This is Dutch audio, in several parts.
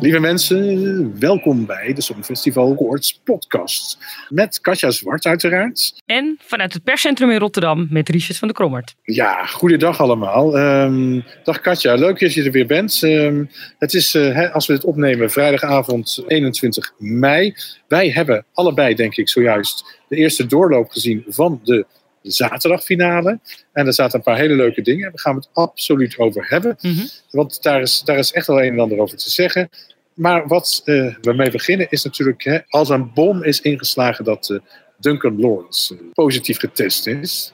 Lieve mensen, welkom bij de Songfestival Awards podcast. Met Katja Zwart uiteraard. En vanuit het perscentrum in Rotterdam met Richard van de Krommert. Ja, goeiedag allemaal. Um, dag Katja, leuk dat je er weer bent. Um, het is, uh, als we dit opnemen, vrijdagavond 21 mei. Wij hebben allebei, denk ik, zojuist de eerste doorloop gezien van de zaterdagfinale. En er zaten een paar hele leuke dingen. Daar gaan we het absoluut over hebben. Mm -hmm. Want daar is, daar is echt wel een en ander over te zeggen. Maar wat uh, we mee beginnen is natuurlijk, hè, als een bom is ingeslagen dat uh, Duncan Lawrence uh, positief getest is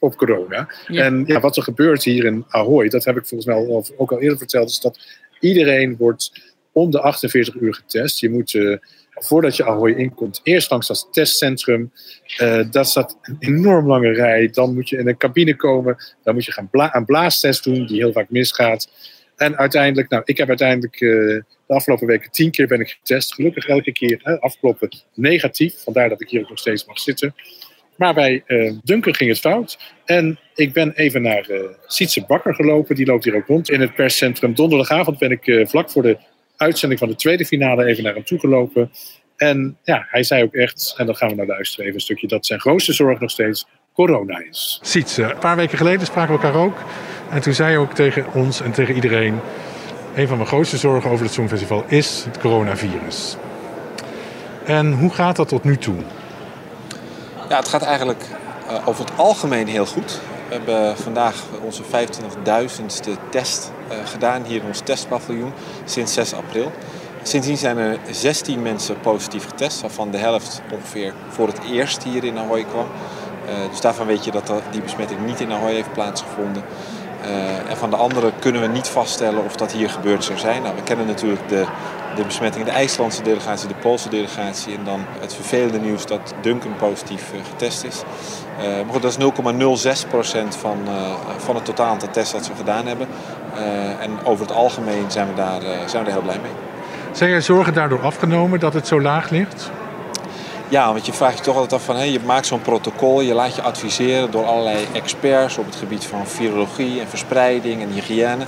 op corona. Ja. En ja, wat er gebeurt hier in Ahoy, dat heb ik volgens mij al, ook al eerder verteld, is dat iedereen wordt om de 48 uur getest. Je moet, voordat je Ahoy inkomt, eerst langs dat testcentrum. dat staat een enorm lange rij. Dan moet je in een cabine komen. Dan moet je gaan bla een blaastest doen, die heel vaak misgaat. En uiteindelijk, nou, ik heb uiteindelijk uh, de afgelopen weken tien keer ben ik getest. Gelukkig elke keer hè, afkloppen negatief. Vandaar dat ik hier ook nog steeds mag zitten. Maar bij uh, Duncan ging het fout. En ik ben even naar Sietse Bakker gelopen. Die loopt hier ook rond in het perscentrum. Donderdagavond ben ik vlak voor de uitzending van de tweede finale even naar hem toe gelopen. En ja, hij zei ook echt, en dan gaan we naar luisteren even een stukje, dat zijn grootste zorg nog steeds corona is. Sietse, een paar weken geleden spraken we elkaar ook. En toen zei je ook tegen ons en tegen iedereen... een van mijn grootste zorgen over het Songfestival is het coronavirus. En hoe gaat dat tot nu toe? Ja, het gaat eigenlijk uh, over het algemeen heel goed. We hebben vandaag onze 25.000ste test uh, gedaan hier in ons testpaviljoen sinds 6 april. Sindsdien zijn er 16 mensen positief getest, waarvan de helft ongeveer voor het eerst hier in Ahoy kwam. Uh, dus daarvan weet je dat die besmetting niet in Ahoy heeft plaatsgevonden. Uh, en van de andere kunnen we niet vaststellen of dat hier gebeurd zou zijn. Nou, we kennen natuurlijk de, de besmetting in de IJslandse delegatie, de Poolse delegatie. En dan het vervelende nieuws dat Duncan positief getest is. Uh, maar goed, dat is 0,06% van, van het totaal aantal tests dat we gedaan hebben. en over het algemeen zijn we, daar, zijn we er heel blij mee. Zijn er zorgen daardoor afgenomen dat het zo laag ligt? Ja, want je vraagt je toch altijd af van, hé, je maakt zo'n protocol, je laat je adviseren door allerlei experts op het gebied van virologie en verspreiding en hygiëne.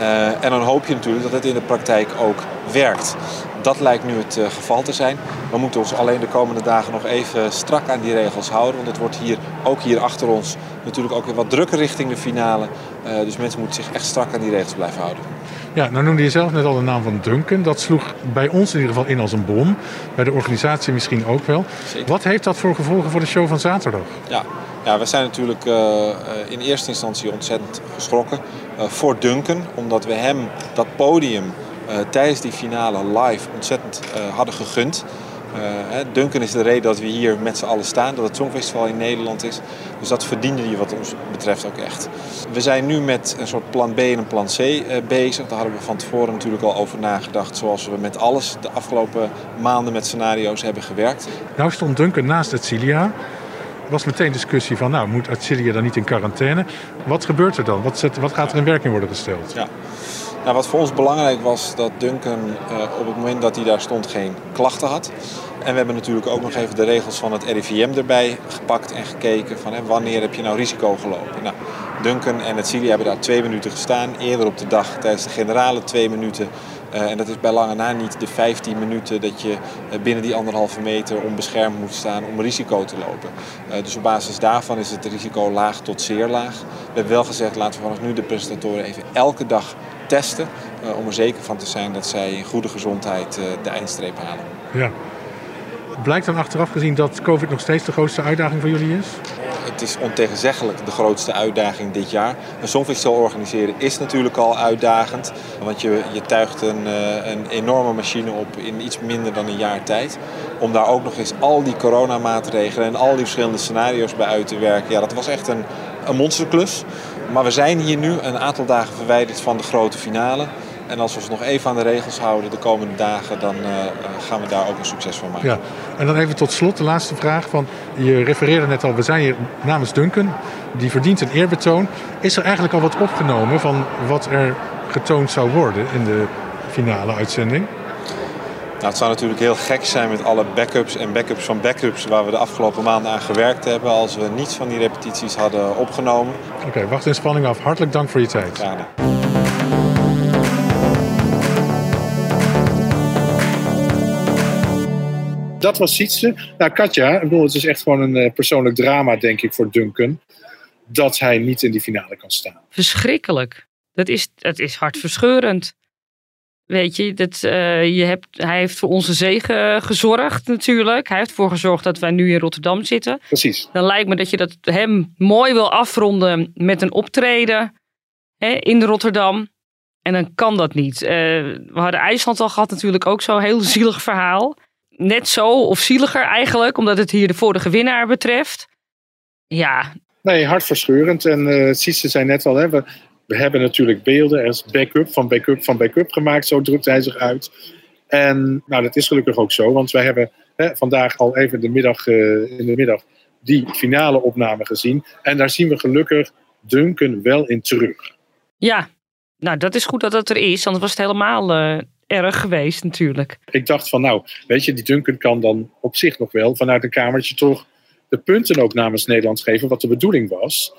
Uh, en dan hoop je natuurlijk dat het in de praktijk ook werkt. Dat lijkt nu het uh, geval te zijn. We moeten ons alleen de komende dagen nog even strak aan die regels houden. Want het wordt hier, ook hier achter ons, natuurlijk ook weer wat drukker richting de finale. Uh, dus mensen moeten zich echt strak aan die regels blijven houden. Ja, nou noemde je zelf net al de naam van Duncan. Dat sloeg bij ons in ieder geval in als een bom. Bij de organisatie misschien ook wel. Zeker. Wat heeft dat voor gevolgen voor de show van zaterdag? Ja, ja we zijn natuurlijk uh, in eerste instantie ontzettend geschrokken uh, voor Duncan. Omdat we hem dat podium tijdens die finale live ontzettend hadden gegund. Uh, Duncan is de reden dat we hier met z'n allen staan, dat het Songfestival in Nederland is. Dus dat verdiende hij wat ons betreft ook echt. We zijn nu met een soort plan B en een plan C bezig. Daar hadden we van tevoren natuurlijk al over nagedacht, zoals we met alles de afgelopen maanden met scenario's hebben gewerkt. Nou stond Duncan naast. Er was meteen discussie van, nou moet Atsilia dan niet in quarantaine? Wat gebeurt er dan? Wat, zet, wat gaat er in werking worden gesteld? Ja. Nou, wat voor ons belangrijk was, dat Duncan uh, op het moment dat hij daar stond geen klachten had. En we hebben natuurlijk ook nog even de regels van het RIVM erbij gepakt en gekeken van hè, wanneer heb je nou risico gelopen. Nou, Duncan en het Cilia hebben daar twee minuten gestaan. Eerder op de dag tijdens de generale twee minuten. Uh, en dat is bij lange na niet de 15 minuten dat je uh, binnen die anderhalve meter onbeschermd moet staan om risico te lopen. Dus op basis daarvan is het risico laag tot zeer laag. We hebben wel gezegd, laten we vanaf nu de presentatoren even elke dag testen. Uh, om er zeker van te zijn dat zij in goede gezondheid uh, de eindstreep halen. Ja. Blijkt dan achteraf gezien dat COVID nog steeds de grootste uitdaging voor jullie is? het is ontegenzeggelijk de grootste uitdaging dit jaar. Een songfestival organiseren is natuurlijk al uitdagend. Want je, je tuigt een, eh, een enorme machine op in iets minder dan een jaar tijd. Om daar ook nog eens al die coronamaatregelen en al die verschillende scenario's bij uit te werken. Ja, dat was echt een, een monsterklus. Maar we zijn hier nu een aantal dagen verwijderd van de grote finale. En als we ons nog even aan de regels houden de komende dagen, dan uh, gaan we daar ook een succes van maken. Ja, en dan even tot slot de laatste vraag. Van, je refereerde net al, we zijn hier namens Duncan. Die verdient een eerbetoon. Is er eigenlijk al wat opgenomen van wat er getoond zou worden in de finale uitzending? Nou, het zou natuurlijk heel gek zijn met alle backups en backups van backups waar we de afgelopen maanden aan gewerkt hebben als we niets van die repetities hadden opgenomen. Oké, wacht in spanning af. Hartelijk dank voor je tijd. Ja, dat was Sietse. Nou, Katja, ik bedoel, het is echt gewoon een uh, persoonlijk drama, denk ik, voor Duncan. Dat hij niet in die finale kan staan. Verschrikkelijk. Dat is, dat is hartverscheurend. Weet je, dat, uh, je hebt, hij heeft voor onze zegen gezorgd natuurlijk. Hij heeft ervoor gezorgd dat wij nu in Rotterdam zitten. Precies. Dan lijkt me dat je dat hem mooi wil afronden met een optreden hè, in Rotterdam. En dan kan dat niet. Uh, we hadden IJsland al gehad natuurlijk ook zo'n heel zielig verhaal net zo of zieliger eigenlijk, omdat het hier de vorige winnaar betreft. Ja. Nee, hartverscheurend. En uh, Sietse zei net al, hè, we, we hebben natuurlijk beelden als backup van backup van backup gemaakt. Zo drukt hij zich uit. En nou, dat is gelukkig ook zo, want wij hebben hè, vandaag al even de middag, uh, in de middag die finale opname gezien. En daar zien we gelukkig Duncan wel in terug. Ja, nou dat is goed dat dat er is, anders was het helemaal uh, erg geweest natuurlijk. Ik dacht van nou, weet je, die Duncan kan dan op zich nog wel vanuit een kamertje toch de punten ook namens Nederland geven, wat de bedoeling was.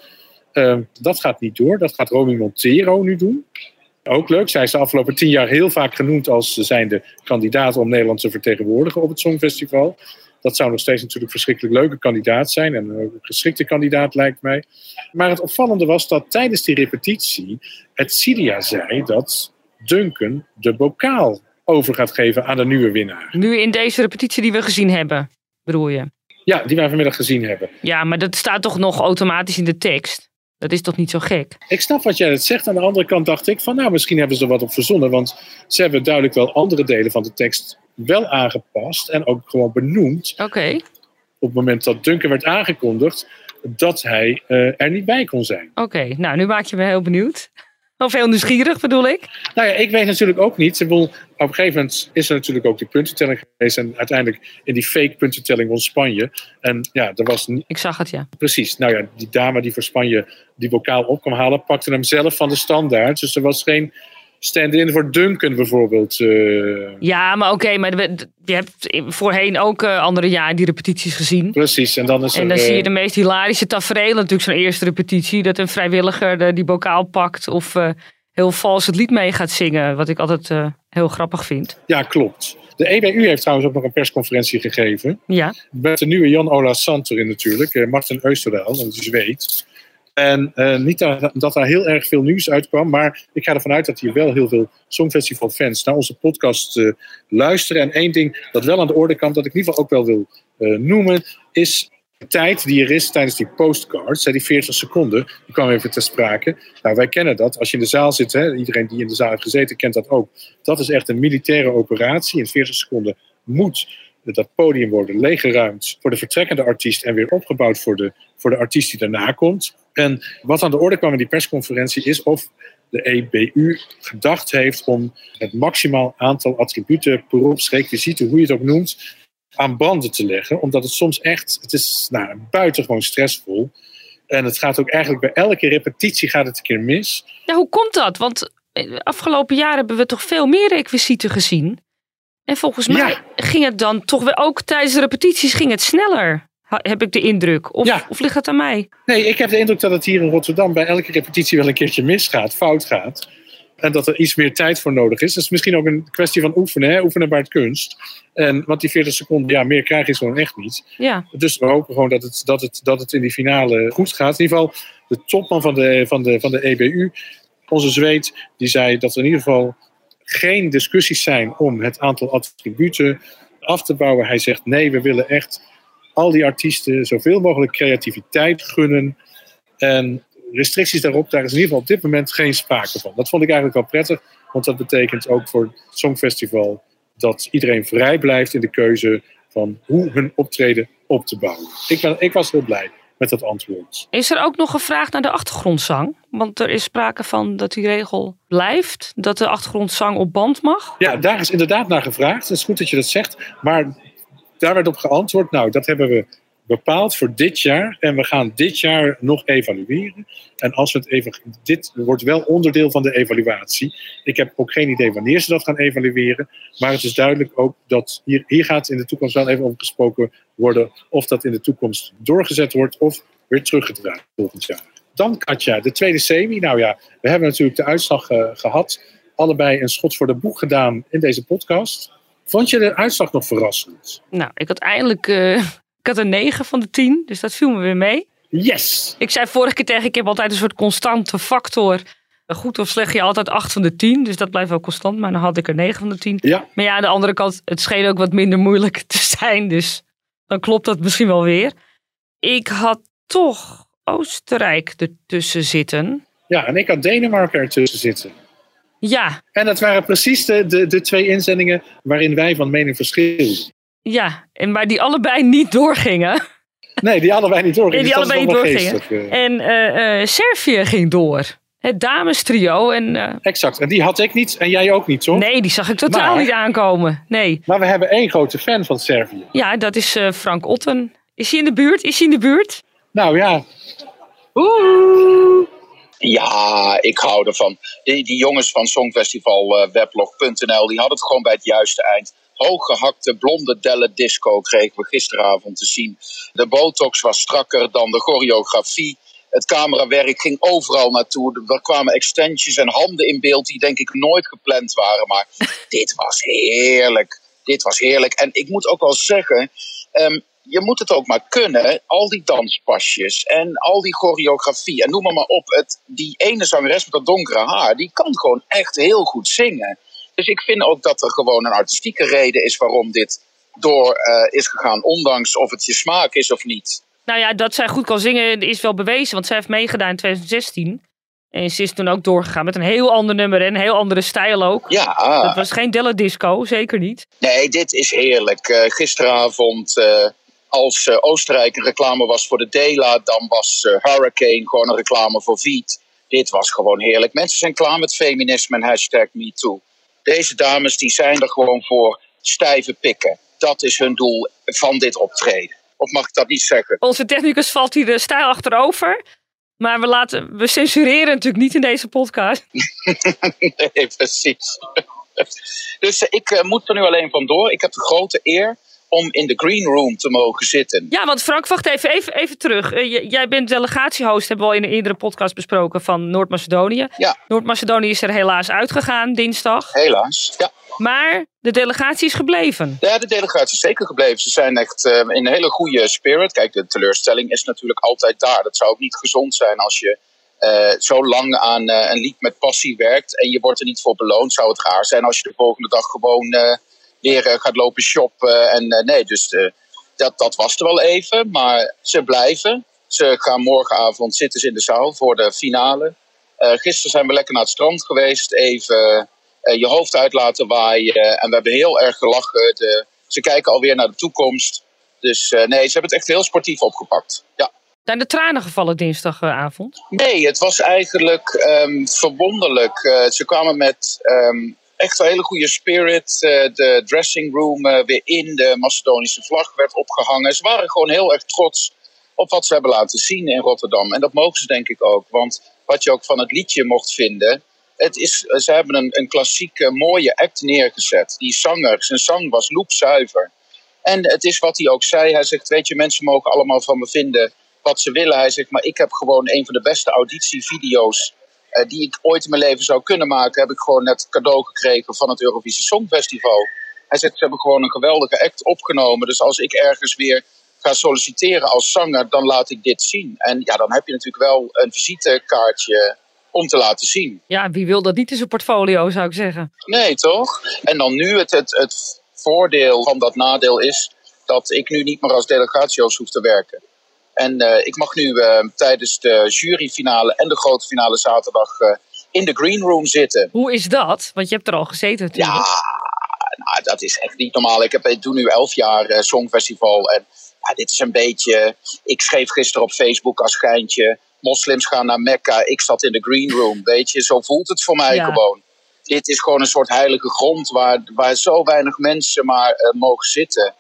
Uh, dat gaat niet door. Dat gaat Romy Montero nu doen. Ook leuk. Zij is de afgelopen tien jaar heel vaak genoemd als zijnde kandidaat om Nederland te vertegenwoordigen op het Songfestival. Dat zou nog steeds natuurlijk verschrikkelijk leuke kandidaat zijn. En een geschikte kandidaat lijkt mij. Maar het opvallende was dat tijdens die repetitie het Cilia zei dat Duncan de bokaal over gaat geven aan de nieuwe winnaar. Nu in deze repetitie die we gezien hebben, bedoel je? Ja, die wij vanmiddag gezien hebben. Ja, maar dat staat toch nog automatisch in de tekst? Dat is toch niet zo gek? Ik snap wat jij het zegt. Aan de andere kant dacht ik van nou, misschien hebben ze er wat op verzonnen. Want ze hebben duidelijk wel andere delen van de tekst wel aangepast. En ook gewoon benoemd. Oké. Okay. Op het moment dat Duncan werd aangekondigd, dat hij uh, er niet bij kon zijn. Oké, okay, nou nu maak je me heel benieuwd. Of heel nieuwsgierig bedoel ik? Nou ja, ik weet natuurlijk ook niet. Bedoel, op een gegeven moment is er natuurlijk ook die puntentelling geweest. En uiteindelijk in die fake puntentelling won Spanje. En ja, er was. Ik zag het, ja. Precies. Nou ja, die dame die voor Spanje die bokaal op kwam halen, pakte hem zelf van de standaard. Dus er was geen stand-in voor Duncan bijvoorbeeld. Uh... Ja, maar oké, okay, maar je hebt voorheen ook uh, andere jaren die repetities gezien. Precies, en dan is En dan er, zie je uh... de meest hilarische tafereelen natuurlijk zo'n eerste repetitie. Dat een vrijwilliger die bokaal pakt of heel vals het lied mee gaat zingen. Wat ik altijd heel grappig vind. Ja, klopt. De EBU heeft trouwens ook nog een persconferentie gegeven. Ja. Met de nieuwe Jan Ola Sant erin natuurlijk. Martin dat is weet. En uh, niet dat, dat daar heel erg veel nieuws uitkwam, maar ik ga ervan uit dat hier wel heel veel Songfestival-fans naar onze podcast uh, luisteren. En één ding dat wel aan de orde kwam, dat ik in ieder geval ook wel wil uh, noemen, is de tijd die er is tijdens die postcards, die 40 seconden, die kwam even ter sprake. Nou, wij kennen dat. Als je in de zaal zit, hè, iedereen die in de zaal heeft gezeten kent dat ook. Dat is echt een militaire operatie. In 40 seconden moet dat podium worden leeggeruimd voor de vertrekkende artiest en weer opgebouwd voor de, voor de artiest die daarna komt. En wat aan de orde kwam in die persconferentie is of de EBU gedacht heeft om het maximaal aantal attributen, beroepsrequisieten, hoe je het ook noemt, aan banden te leggen. Omdat het soms echt, het is nou, buitengewoon stressvol. En het gaat ook eigenlijk bij elke repetitie gaat het een keer mis. Ja, hoe komt dat? Want afgelopen jaar hebben we toch veel meer requisieten gezien. En volgens mij ja. ging het dan toch weer ook tijdens de repetities ging het sneller. Heb ik de indruk? Of, ja. of ligt het aan mij? Nee, ik heb de indruk dat het hier in Rotterdam bij elke repetitie wel een keertje misgaat, fout gaat. En dat er iets meer tijd voor nodig is. Dat is misschien ook een kwestie van oefenen, hè? oefenen bij het kunst. En, want die 40 seconden, ja, meer krijg je gewoon echt niet. Ja. Dus we hopen gewoon dat het, dat, het, dat het in die finale goed gaat. In ieder geval, de topman van de, van de, van de EBU, onze Zweed, die zei dat er in ieder geval geen discussies zijn om het aantal attributen af te bouwen. Hij zegt nee, we willen echt al die artiesten zoveel mogelijk creativiteit gunnen. En restricties daarop, daar is in ieder geval op dit moment geen sprake van. Dat vond ik eigenlijk wel prettig, want dat betekent ook voor het Songfestival dat iedereen vrij blijft in de keuze van hoe hun optreden op te bouwen. Ik, ben, ik was heel blij met dat antwoord. Is er ook nog gevraagd naar de achtergrondzang? Want er is sprake van dat die regel blijft, dat de achtergrondzang op band mag. Ja, daar is inderdaad naar gevraagd. Het is goed dat je dat zegt. Maar daar werd op geantwoord, nou, dat hebben we bepaald voor dit jaar. En we gaan dit jaar nog evalueren. En als we het even, dit wordt wel onderdeel van de evaluatie. Ik heb ook geen idee wanneer ze dat gaan evalueren. Maar het is duidelijk ook dat hier, hier gaat in de toekomst wel even over gesproken worden. Of dat in de toekomst doorgezet wordt of weer teruggedraaid volgend jaar. Dan Katja, de tweede semi. Nou ja, we hebben natuurlijk de uitslag uh, gehad. Allebei een schot voor de boeg gedaan in deze podcast. Vond je de uitslag nog verrassend? Nou, ik had eindelijk uh, ik had een 9 van de 10, dus dat viel me weer mee. Yes! Ik zei vorige keer tegen, ik heb altijd een soort constante factor. Goed of slecht, je altijd 8 van de 10, dus dat blijft wel constant. Maar dan had ik er 9 van de 10. Ja. Maar ja, aan de andere kant, het scheen ook wat minder moeilijk te zijn. Dus dan klopt dat misschien wel weer. Ik had toch Oostenrijk ertussen zitten. Ja, en ik had Denemarken ertussen zitten. Ja. En dat waren precies de, de, de twee inzendingen waarin wij van mening verschilden. Ja, en maar die allebei niet doorgingen. Nee, die allebei niet doorgingen. Nee, die allebei niet doorgingen. En uh, uh, Servië ging door. Het damestrio. En, uh... Exact. En die had ik niet en jij ook niet, toch? Nee, die zag ik totaal maar, niet aankomen. Nee. Maar we hebben één grote fan van Servië. Ja, dat is Frank Otten. Is hij in de buurt? Is hij in de buurt? Nou ja. Oeh. Ja, ik hou ervan. Die, die jongens van Songfestivalweblog.nl, die hadden het gewoon bij het juiste eind hooggehakte blonde delle disco kregen we gisteravond te zien. De botox was strakker dan de choreografie. Het camerawerk ging overal naartoe. Er kwamen extensions en handen in beeld die denk ik nooit gepland waren. Maar dit was heerlijk. Dit was heerlijk. En ik moet ook wel zeggen, um, je moet het ook maar kunnen. Al die danspasjes en al die choreografie en noem maar, maar op. Het, die ene zangeres met dat donkere haar, die kan gewoon echt heel goed zingen. Dus ik vind ook dat er gewoon een artistieke reden is waarom dit door uh, is gegaan, ondanks of het je smaak is of niet. Nou ja, dat zij goed kan zingen is wel bewezen, want zij heeft meegedaan in 2016. En ze is toen ook doorgegaan met een heel ander nummer en een heel andere stijl ook. Ja. Dat was geen Della Disco, zeker niet. Nee, dit is heerlijk. Uh, gisteravond, uh, als Oostenrijk een reclame was voor de Dela, dan was Hurricane gewoon een reclame voor Viet. Dit was gewoon heerlijk. Mensen zijn klaar met feminisme en hashtag MeToo. Deze dames die zijn er gewoon voor stijve pikken. Dat is hun doel van dit optreden. Of mag ik dat niet zeggen? Onze technicus valt hier de stijl achterover. Maar we, laten, we censureren natuurlijk niet in deze podcast. nee, precies. dus ik uh, moet er nu alleen vandoor. Ik heb de grote eer om in de green room te mogen zitten. Ja, want Frank, wacht even, even, even terug. Uh, jij bent delegatiehost, hebben we al in een eerdere podcast besproken, van Noord-Macedonië. Ja. Noord-Macedonië is er helaas uitgegaan, dinsdag. Helaas, ja. Maar de delegatie is gebleven. Ja, de delegatie is zeker gebleven. Ze zijn echt uh, in een hele goede spirit. Kijk, de teleurstelling is natuurlijk altijd daar. Dat zou ook niet gezond zijn als je uh, zo lang aan uh, een lied met passie werkt en je wordt er niet voor beloond. Zou het raar zijn als je de volgende dag gewoon weer gaat lopen shoppen. En nee, dus dat, dat was er wel even. Maar ze blijven. Ze gaan morgenavond zitten ze in de zaal voor de finale. gisteren zijn we lekker naar het strand geweest. Even je hoofd uit laten waaien. En we hebben heel erg gelachen. De, ze kijken alweer naar de toekomst. Dus nee, ze hebben het echt heel sportief opgepakt. Ja. Zijn de tranen gevallen dinsdagavond? Nee, het was eigenlijk um, verwonderlijk. Uh, ze kwamen met um, echt een hele goede spirit. de dressing room weer in. De Macedonische vlag werd opgehangen. Ze waren gewoon heel erg trots op wat ze hebben laten zien in Rotterdam. En dat mogen ze denk ik ook. Want wat je ook van het liedje mocht vinden het is, ze hebben een, een klassieke mooie act neergezet. Die zanger, zijn zang was loepzuiver. En het is wat hij ook zei. Hij zegt, weet je, mensen mogen allemaal van me vinden wat ze willen. Hij zegt, maar ik heb gewoon een van de beste auditievideo's die ik ooit in mijn leven zou kunnen maken. Heb ik gewoon net cadeau gekregen van het Eurovisie Songfestival. Hij zegt, ze hebben gewoon een geweldige act opgenomen. Dus als ik ergens weer ga solliciteren als zanger, dan laat ik dit zien. En ja, dan heb je natuurlijk wel een visitekaartje om te laten zien. Ja, wie wil dat niet in zijn portfolio, zou ik zeggen. Nee, toch? En dan nu het, het, het voordeel van dat nadeel is dat ik nu niet meer als delegatiehost hoef te werken. En eh, ik mag nu eh, tijdens de juryfinale en de grote finale zaterdag eh, in de green room zitten. Hoe is dat? Want je hebt er al gezeten natuurlijk. Ja, nou, dat is echt niet normaal. Ik, heb, ik doe nu elf jaar Songfestival. En ja, dit is een beetje. Ik schreef gisteren op Facebook als geintje. Moslims gaan naar Mekka. Ik zat in de green room. Weet je, zo voelt het voor mij Ja. gewoon. Dit is gewoon een soort heilige grond waar, waar zo weinig mensen maar mogen zitten.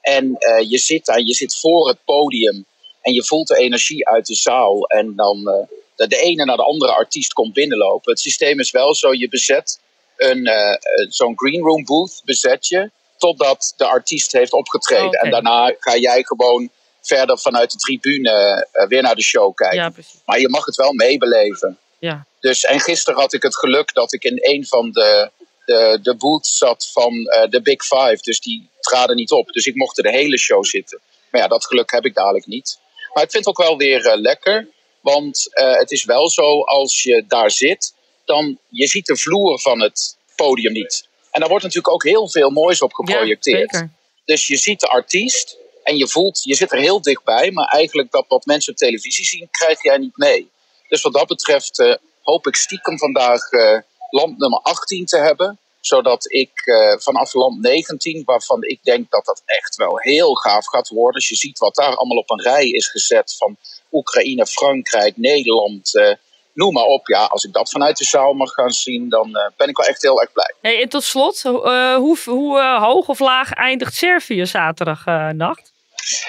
En je zit daar, je zit voor het podium. En je voelt de energie uit de zaal. En dan eh, de, de ene naar de andere artiest komt binnenlopen. Het systeem is wel zo, je bezet een, eh, zo'n green room booth, bezet je. Totdat de artiest heeft opgetreden. Oké. En daarna ga jij gewoon verder vanuit de tribune weer naar de show kijken. Ja. Maar je mag het wel meebeleven. Ja. Dus, en gisteren had ik het geluk dat ik in een van de, de, de booths zat van de Big Five. Dus die traden niet op. Dus ik mocht er de hele show zitten. Maar ja, dat geluk heb ik dadelijk niet. Maar ik vind het ook wel weer eh, lekker. Want eh, het is wel zo, als je daar zit, dan je ziet de vloer van het podium niet. En daar wordt natuurlijk ook heel veel moois op geprojecteerd. Dus je ziet de artiest en je voelt, je zit er heel dichtbij, maar eigenlijk dat wat mensen op televisie zien, krijg jij niet mee. Dus wat dat betreft eh, hoop ik stiekem vandaag eh, land nummer 18 te hebben. Zodat ik eh, vanaf land 19, waarvan ik denk dat dat echt wel heel gaaf gaat worden. Als je ziet wat daar allemaal op een rij is gezet van Oekraïne, Frankrijk, Nederland, eh, noem maar op. Ja, als ik dat vanuit de zaal mag gaan zien, dan eh, ben ik wel echt heel erg blij. Hey, en tot slot, hoe, hoe hoog of laag eindigt Servië zaterdag eh, nacht?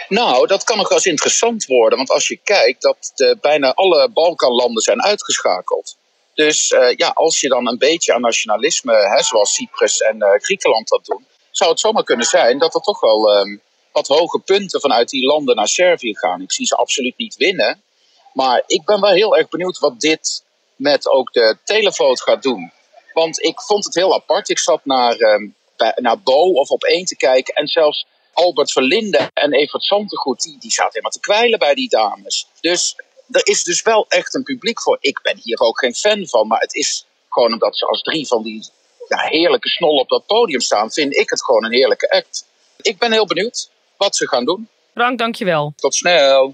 Nou, dat kan nog wel eens interessant worden. Want als je kijkt dat de, bijna alle Balkanlanden zijn uitgeschakeld. Dus eh, ja, als je dan een beetje aan nationalisme, hè, zoals Cyprus en eh, Griekenland dat doen, zou het zomaar kunnen zijn dat er toch wel ehm, wat hoge punten vanuit die landen naar Servië gaan. Ik zie ze absoluut niet winnen. Maar ik ben wel heel erg benieuwd wat dit met ook de telefoon gaat doen. Want ik vond het heel apart. Ik zat naar, ehm, naar Bo of op één te kijken. En zelfs Albert Verlinde en Evert Santegoed, die, die zaten helemaal te kwijlen bij die dames. Dus er is dus wel echt een publiek voor. Ik ben hier ook geen fan van, maar het is gewoon omdat ze als drie van die ja, heerlijke snollen op dat podium staan, vind ik het gewoon een heerlijke act. Ik ben heel benieuwd wat ze gaan doen. Frank, dankjewel. Tot snel.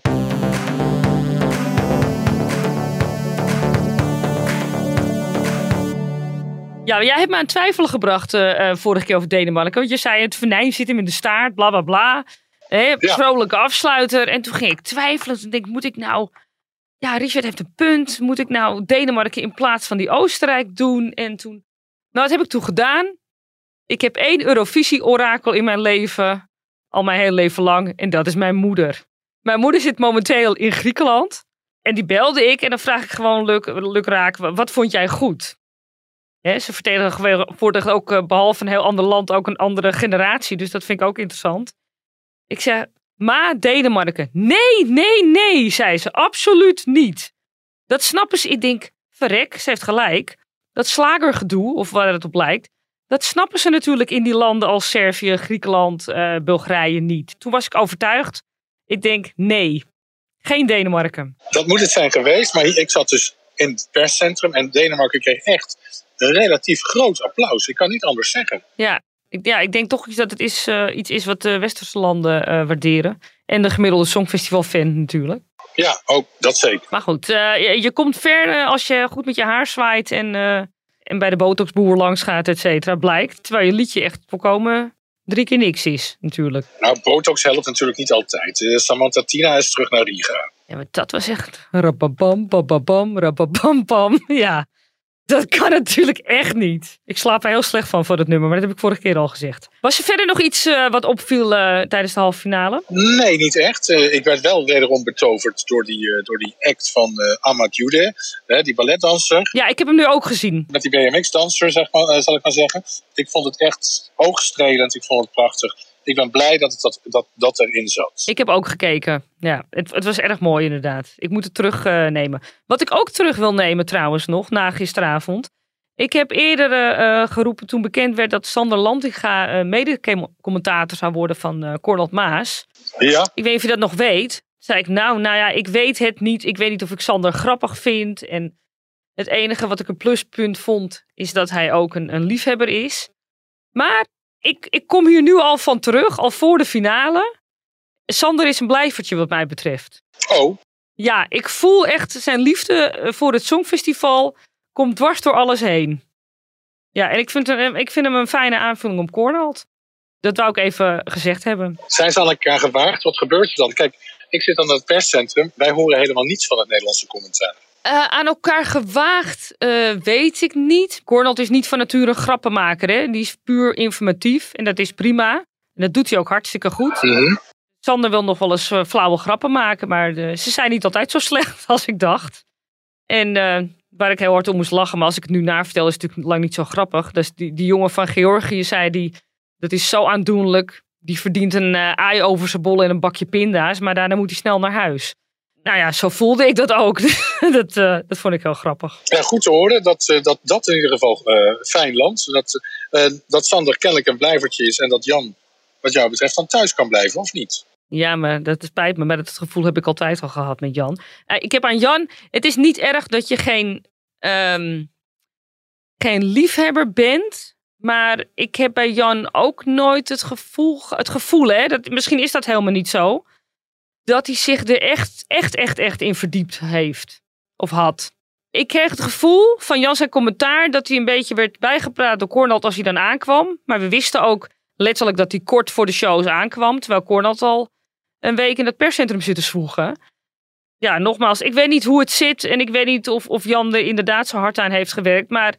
Ja, jij hebt me aan twijfelen gebracht eh, eh, vorige keer over Denemarken. Want je zei het venijn zit hem in de staart, bla bla bla. Hè, Ja. Vrolijke afsluiter. En toen ging ik twijfelen. Toen denk ik, moet ik nou... Ja, Richard heeft een punt. Moet ik nou Denemarken in plaats van die Oostenrijk doen? En toen... Nou, wat heb ik toen gedaan? Ik heb één Eurovisie-orakel in mijn leven. Al mijn hele leven lang. En dat is mijn moeder. Mijn moeder zit momenteel in Griekenland. En die belde ik. En dan vraag ik gewoon luk, lukraak, wat vond jij goed? Hè, ze vertegenwoordigt ook eh, behalve een heel ander land ook een andere generatie. Dus dat vind ik ook interessant. Ik zeg, ma Denemarken. Nee, nee, nee, zei ze. Absoluut niet. Dat snappen ze. Ik denk, verrek, ze heeft gelijk. Dat slagergedoe, of waar het op lijkt. Dat snappen ze natuurlijk in die landen als Servië, Griekenland, eh, Bulgarije niet. Toen was ik overtuigd. Ik denk, nee, geen Denemarken. Dat moet het zijn geweest, maar ik zat dus in het perscentrum en Denemarken kreeg echt een relatief groot applaus. Ik kan niet anders zeggen. Ja, ik, ja, ik denk toch iets dat het is, eh, iets is wat de westerse landen eh, waarderen. En de gemiddelde Songfestival-fan natuurlijk. Ja, ook dat zeker. Maar goed, eh, je, je komt ver als je goed met je haar zwaait en, en bij de botoxboer langs gaat, et cetera, blijkt. Terwijl je liedje echt volkomen drie keer niks is, natuurlijk. Nou, Botox helpt natuurlijk niet altijd. Samantha Tina is terug naar Riga. Ja, maar dat was echt rababam, bababam, rababam, bam. Ja, dat kan natuurlijk echt niet. Ik slaap er heel slecht van voor dat nummer, maar dat heb ik vorige keer al gezegd. Was er verder nog iets eh, wat opviel eh, tijdens de halve finale? Nee, niet echt. Eh, ik werd wel wederom betoverd door die, door die act van Ahmad Jude, die balletdanser. Ja, ik heb hem nu ook gezien. Met die BMX-danser, zeg maar, zal ik maar zeggen. Ik vond het echt hoogstrelend. Ik vond het prachtig. Ik ben blij dat het, dat, dat, dat erin zat. Ik heb ook gekeken. Ja, het, het was erg mooi inderdaad. Ik moet het terugnemen. Wat ik ook terug wil nemen trouwens nog, na gisteravond. Ik heb eerder eh, eh, geroepen toen bekend werd dat Sander Lantinga uh, mede-commentator zou worden van uh, Cornald Maas. Ja? Ik weet niet of je dat nog weet. Zei ik, nou, nou ja, ik weet het niet. Ik weet niet of ik Sander grappig vind. En het enige wat ik een pluspunt vond, is dat hij ook een, een liefhebber is. Maar ik, ik kom hier nu al van terug, al voor de finale. Sander is een blijvertje wat mij betreft. Oh, Ja, ik voel echt zijn liefde eh, voor het Songfestival komt dwars door alles heen. Ja, en ik vind, hem, ik vind hem een fijne aanvulling op Cornald. Dat wou ik even gezegd hebben. zijn ze aan elkaar gewaagd? Wat gebeurt er dan? Kijk, ik zit aan het perscentrum. Wij horen helemaal niets van het Nederlandse commentaar. Eh, aan elkaar gewaagd eh, weet ik niet. Cornald is niet van nature een grappenmaker. Hè? Die is puur informatief en dat is prima. En dat doet hij ook hartstikke goed. Mhm. Sander wil nog wel eens eh, flauwe grappen maken, maar ze zijn niet altijd zo slecht als ik dacht. En waar ik heel hard om moest lachen, maar als ik het nu navertel, is het natuurlijk lang niet zo grappig. Dus die, die jongen van Georgië zei, die, dat is zo aandoenlijk. Die verdient een ei over zijn bol en een bakje pinda's, maar daarna moet hij snel naar huis. Nou ja, zo voelde ik dat ook. dat, eh, dat vond ik heel grappig. Ja, goed te horen dat eh, dat, dat in ieder geval eh, fijn land. Dat, eh, dat Sander kennelijk een blijvertje is en dat Jan, wat jou betreft, dan thuis kan blijven, of niet? Ja, maar dat spijt me. Maar dat gevoel heb ik altijd al gehad met Jan. Ik heb aan Jan... Het is niet erg dat je geen, ehm, geen liefhebber bent. Maar ik heb bij Jan ook nooit het gevoel... Het gevoel, hè. Dat, misschien is dat helemaal niet zo. Dat hij zich er echt, echt, echt, echt in verdiept heeft. Of had. Ik kreeg het gevoel van Jan zijn commentaar... dat hij een beetje werd bijgepraat door Cornald als hij dan aankwam. Maar we wisten ook letterlijk dat hij kort voor de shows aankwam. Terwijl Cornald al een week in het perscentrum zitten zwoegen. Ja, nogmaals, ik weet niet hoe het zit en ik weet niet of, of Jan er inderdaad zo hard aan heeft gewerkt, maar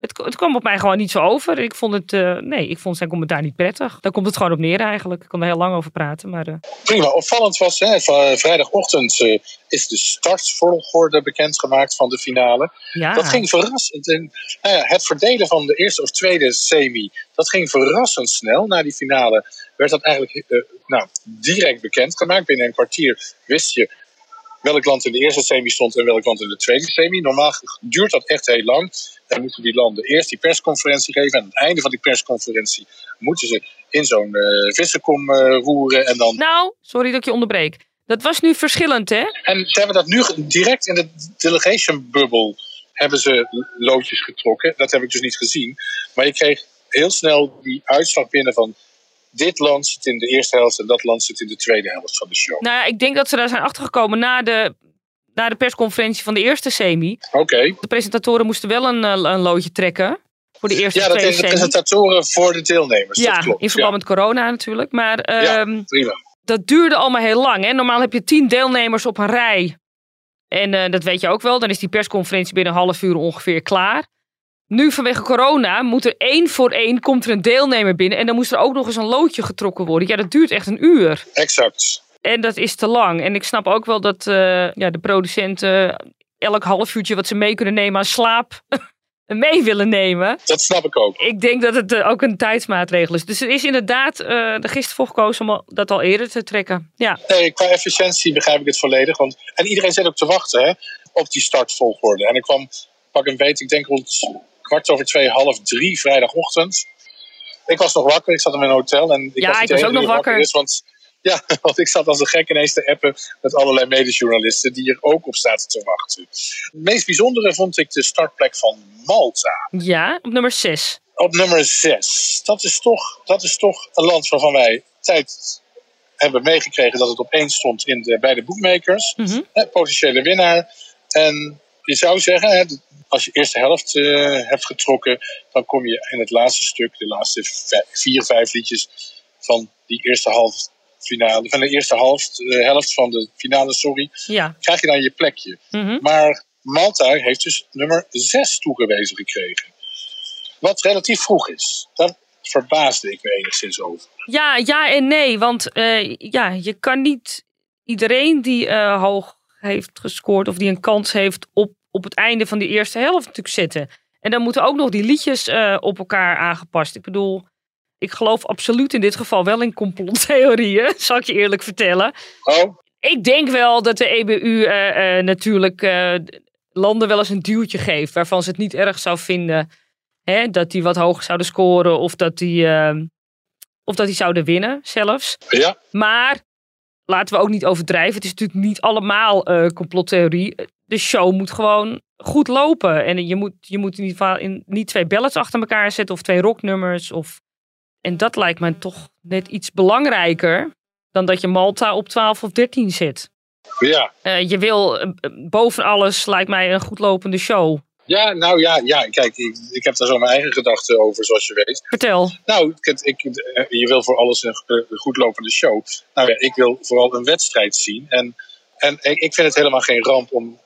het, het kwam op mij gewoon niet zo over. Ik vond het, eh, nee, ik vond zijn commentaar niet prettig. Daar komt het gewoon op neer eigenlijk. Ik kon er heel lang over praten, maar eh, Prima, opvallend was, hè, vrijdagochtend eh, is de startvolgorde bekendgemaakt van de finale. ja. Dat ging verrassend. En, nou ja, het verdelen van de eerste of tweede semi, dat ging verrassend snel. Na die finale werd dat eigenlijk nou, direct bekendgemaakt. Binnen een kwartier wist je welk land in de eerste semi stond en welk land in de tweede semi. Normaal duurt dat echt heel lang. Dan moeten die landen eerst die persconferentie geven. En aan het einde van die persconferentie moeten ze in zo'n eh vissenkom eh, roeren. En dan Nou, sorry dat ik je onderbreek. Dat was nu verschillend, hè? En ze hebben dat nu direct in de delegation bubble hebben ze loodjes getrokken. Dat heb ik dus niet gezien. Maar je kreeg heel snel die uitslag binnen van dit land zit in de eerste helft en dat land zit in de tweede helft van de show. Nou ja, ik denk dat ze daar zijn achtergekomen na de, na de persconferentie van de eerste semi. Oké. De presentatoren moesten wel een, eh, een loodje trekken. Voor de eerste Ja, dat is de presentatoren voor de deelnemers. Ja, dat klopt. in verband met corona natuurlijk. Maar Ja. ehm, Prima. dat duurde allemaal heel lang. Hè? Normaal heb je tien deelnemers op een rij. En eh, dat weet je ook wel. Dan is die persconferentie binnen een half uur ongeveer klaar. Nu vanwege corona moet er één voor één komt er een deelnemer binnen. En dan moest er ook nog eens een loodje getrokken worden. Ja, dat duurt echt een uur. Exact. En dat is te lang. En ik snap ook wel dat eh, ja, de producenten elk half uurtje wat ze mee kunnen nemen aan slaap mee willen nemen. Dat snap ik ook. Ik denk dat het eh, ook een tijdsmaatregel is. Dus er is inderdaad uh, er gisteren voor gekozen om dat al eerder te trekken. Ja. Nee, qua efficiëntie begrijp ik het volledig. Want, en iedereen zit ook te wachten hè, op die startvolgorde. En ik kwam, pak een beet, ik denk rond kwart over twee, half drie vrijdagochtend. Ik was nog wakker, ik zat in mijn hotel. En ik ja, was, ik was ook nog wakker. Is, want, ja, want ik zat als een gek ineens te appen met allerlei medejournalisten die er ook op zaten te wachten. Het meest bijzondere vond ik de startplek van Malta. Ja, op nummer 6. Op nummer 6. Dat is toch, dat is toch een land waarvan wij tijd hebben meegekregen dat het op één stond in de, bij de boekmakers. Mm -hmm. Hè, potentiële winnaar. En je zou zeggen, hè, als je eerste helft uh, hebt getrokken, dan kom je in het laatste stuk, de laatste vier, vijf liedjes van die eerste half finale, van de eerste half, uh, helft van de finale, sorry, ja. krijg je dan je plekje. Mm -hmm. Maar Malta heeft dus nummer 6 toegewezen gekregen. Wat relatief vroeg is. Daar verbaasde ik me enigszins over. Ja, ja en nee. Want uh, ja, je kan niet iedereen die uh, hoog heeft gescoord of die een kans heeft op, op het einde van die eerste helft natuurlijk zetten. En dan moeten ook nog die liedjes uh, op elkaar aangepast. Ik bedoel, ik geloof absoluut in dit geval wel in complottheorieën, zal ik je eerlijk vertellen. Oh. Ik denk wel dat de EBU natuurlijk landen wel eens een duwtje geeft waarvan ze het niet erg zou vinden hè, dat die wat hoger zouden scoren of dat die, of dat die zouden winnen zelfs. Ja. Maar laten we ook niet overdrijven. Het is natuurlijk niet allemaal uh, complottheorie. De show moet gewoon goed lopen. En je moet, je moet in ieder geval in, niet twee ballads achter elkaar zetten of twee rocknummers. Of... En dat lijkt me toch net iets belangrijker dan dat je Malta op 12 of 13 zet. Ja. Uh, je wil uh, boven alles, lijkt mij, een goedlopende show. Ja, nou ja, ja kijk, ik, ik heb daar zo mijn eigen gedachten over, zoals je weet. Vertel. Nou, ik, ik, je wil voor alles een, een goedlopende show. Nou ja, ik wil vooral een wedstrijd zien. En, en ik vind het helemaal geen ramp om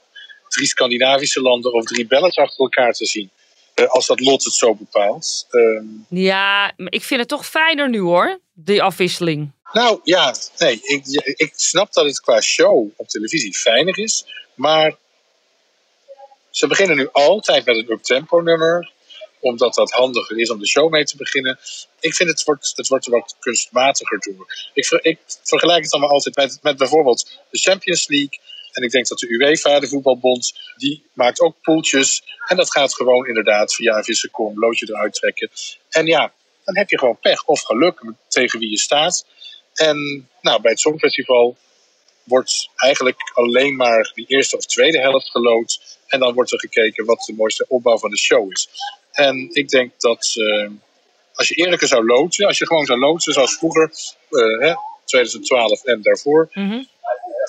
drie Scandinavische landen of drie Belgen achter elkaar te zien. Uh, als dat lot het zo bepaalt. Um, ja, ik vind het toch fijner nu hoor, die afwisseling. Nou ja, nee, ik, ik snap dat het qua show op televisie fijner is. Maar ze beginnen nu altijd met een uptempo nummer. Omdat dat handiger is om de show mee te beginnen. Ik vind het wordt, het wordt wat kunstmatiger door. Ik, ik vergelijk het allemaal altijd met, bijvoorbeeld de Champions League. En ik denk dat de UEFA, de voetbalbond, die maakt ook poeltjes. En dat gaat gewoon inderdaad via een loodje eruit trekken. En ja, dan heb je gewoon pech of geluk tegen wie je staat. En nou, bij het Songfestival wordt eigenlijk alleen maar die eerste of tweede helft gelood. En dan wordt er gekeken wat de mooiste opbouw van de show is. En ik denk dat uh, als je eerlijker zou loodsen, als je gewoon zou loodsen zoals vroeger, uh, hè, 2012 en daarvoor, mm -hmm.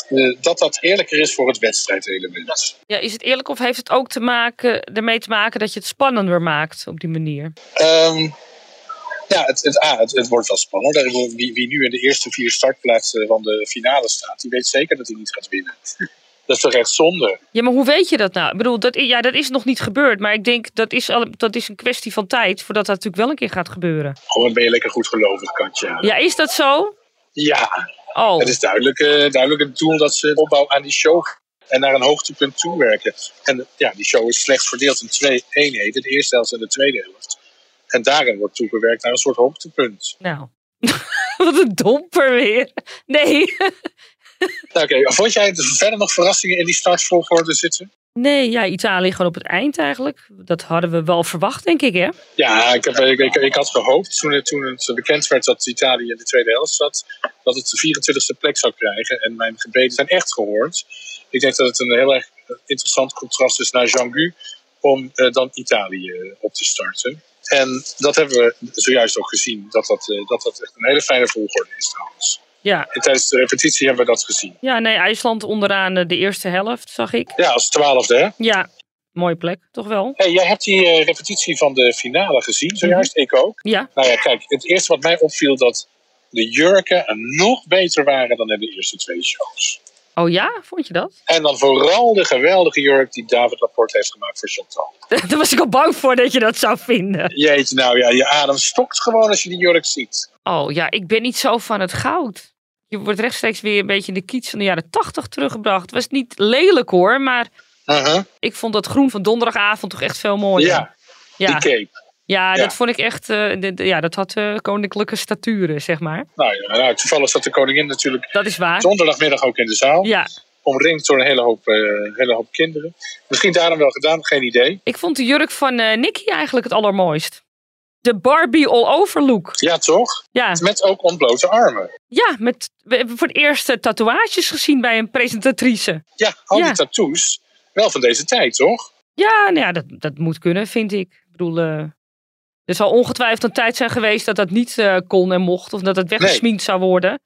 uh, dat dat eerlijker is voor het wedstrijdelement. Ja, is het eerlijk of heeft het ook te maken, ermee te maken dat je het spannender maakt op die manier? Um, ja, het, het, ah, het, het, wordt wel spannend. Wie, wie nu in de eerste vier startplaatsen van de finale staat, die weet zeker dat hij niet gaat winnen. Dat is toch echt zonde? Ja, maar hoe weet je dat nou? Ik bedoel, dat, ja, dat is nog niet gebeurd. Maar ik denk dat is, al, dat is een kwestie van tijd voordat dat natuurlijk wel een keer gaat gebeuren. Gewoon ben je lekker goed gelovig, Katja. Ja, is dat zo? Ja. Oh. Het is duidelijk, uh, duidelijk het doel dat ze opbouw aan die show en naar een hoogtepunt toewerken. En ja, die show is slechts verdeeld in twee eenheden. De eerste helft en de tweede helft. En daarin wordt toegewerkt naar een soort hoogtepunt. Nou, wat een domper weer. Nee. Oké, okay. vond jij er verder nog verrassingen in die startvolgorde zitten? Nee, ja, Italië gewoon op het eind eigenlijk. Dat hadden we wel verwacht, denk ik, hè? Ja, ik, heb, ik, ik, ik had gehoopt toen het, toen het bekend werd dat Italië in de tweede helft zat, dat het de 24e plek zou krijgen. En mijn gebeden zijn echt gehoord. Ik denk dat het een heel erg interessant contrast is naar Jean-Gu om uh, dan Italië op te starten. En dat hebben we zojuist ook gezien, dat dat, uh, dat, dat echt een hele fijne volgorde is trouwens. Ja. En tijdens de repetitie hebben we dat gezien. Ja, nee, IJsland onderaan de eerste helft, zag ik. Ja, als twaalfde, hè? Ja, mooie plek, toch wel? Hey, jij hebt die uh, repetitie van de finale gezien, zojuist, mm -hmm. ik ook. Ja. Nou ja, kijk, het eerste wat mij opviel, dat de jurken nog beter waren dan in de eerste twee shows. Oh ja, vond je dat? En dan vooral de geweldige jurk die David Laporte heeft gemaakt voor Chantal. Daar was ik al bang voor dat je dat zou vinden. Jeetje, nou ja, je adem stokt gewoon als je die jurk ziet. Oh ja, ik ben niet zo van het goud. Je wordt rechtstreeks weer een beetje in de kiets van de jaren tachtig teruggebracht. Het was niet lelijk hoor, maar uh -huh. ik vond dat groen van donderdagavond toch echt veel mooier. Ja, ja. die cape. Ja, ja, dat vond ik echt, uh, de, de, ja, dat had uh, koninklijke staturen, zeg maar. Nou ja, nou, toevallig zat de koningin natuurlijk dat is waar. donderdagmiddag ook in de zaal. Ja. Omringd door een hele hoop, uh, hele hoop kinderen. Misschien daarom wel gedaan, geen idee. Ik vond de jurk van Nicky eigenlijk het allermooist. De Barbie all-over look. Ja, toch? Ja. Met ook ontblote armen. Ja, met, we hebben voor het eerst tatoeages gezien bij een presentatrice. Ja, al die ja. tattoos. Wel van deze tijd, toch? Ja, nou ja dat, dat moet kunnen, vind ik. Ik bedoel, uh, er zal ongetwijfeld een tijd zijn geweest dat dat niet uh, kon en mocht. Of dat het weggesminkt nee. zou worden.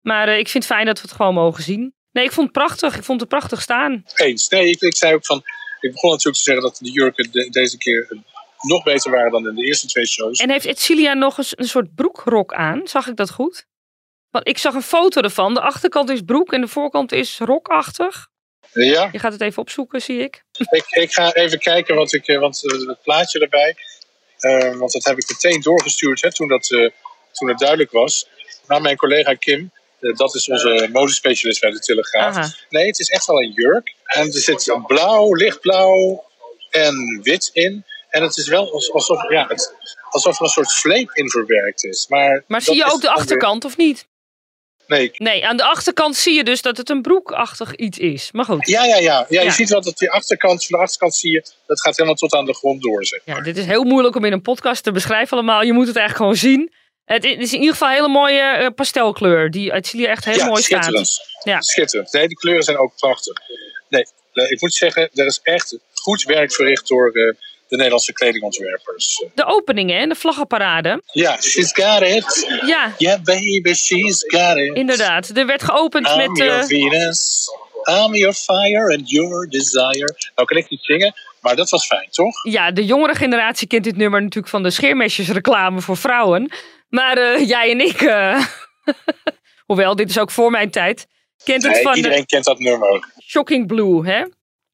Maar uh, ik vind het fijn dat we het gewoon mogen zien. Nee, ik vond het prachtig. Ik vond het prachtig staan. Eens. Nee, ik, ik zei ook van... Ik begon natuurlijk te zeggen dat de jurken de, deze keer nog beter waren dan in de eerste twee shows. En heeft Etcilia nog eens een soort broekrok aan? Zag ik dat goed? Want ik zag een foto ervan. De achterkant is broek en de voorkant is rokachtig. Ja. Je gaat het even opzoeken, zie ik. Ik, ik ga even kijken, want, ik, want het plaatje erbij. Uh, want dat heb ik meteen doorgestuurd hè, toen, dat, uh, toen het duidelijk was. Naar mijn collega Kim. Dat is onze modespecialist bij de Telegraaf. Aha. Nee, het is echt wel een jurk. En er zit blauw, lichtblauw en wit in. En het is wel alsof, ja, het, alsof er een soort vleep in verwerkt is. Maar, maar zie je ook de achterkant weer... of niet? Nee. Nee, aan de achterkant zie je dus dat het een broekachtig iets is. Maar goed. Ja, ja, ja. ja, ja. je ziet wel dat die achterkant, van de achterkant zie je, dat gaat helemaal tot aan de grond door. Zeg maar. Ja, dit is heel moeilijk om in een podcast te beschrijven allemaal. Je moet het eigenlijk gewoon zien. Het is in ieder geval een hele mooie uh, pastelkleur. Die uit Chili echt heel ja, mooi schitterend. staat. Ja, schitterend. Nee, die kleuren zijn ook prachtig. Nee, ik moet zeggen, er is echt goed werk verricht door... Uh, de Nederlandse kledingontwerpers. De opening, hè? De vlaggenparade. Ja, she's got it. Ja, Yeah, baby, she's got it. inderdaad. Er werd geopend I'm met... your eh, Venus. I'm your fire and your desire. Nou kan ik niet zingen, maar dat was fijn, toch? ja, de jongere generatie kent dit nummer natuurlijk van de scheermesjesreclame voor vrouwen. Maar eh, jij en ik, eh, hoewel dit is ook voor mijn tijd, kent het Nee, van iedereen de kent dat nummer. Shocking Blue, hè?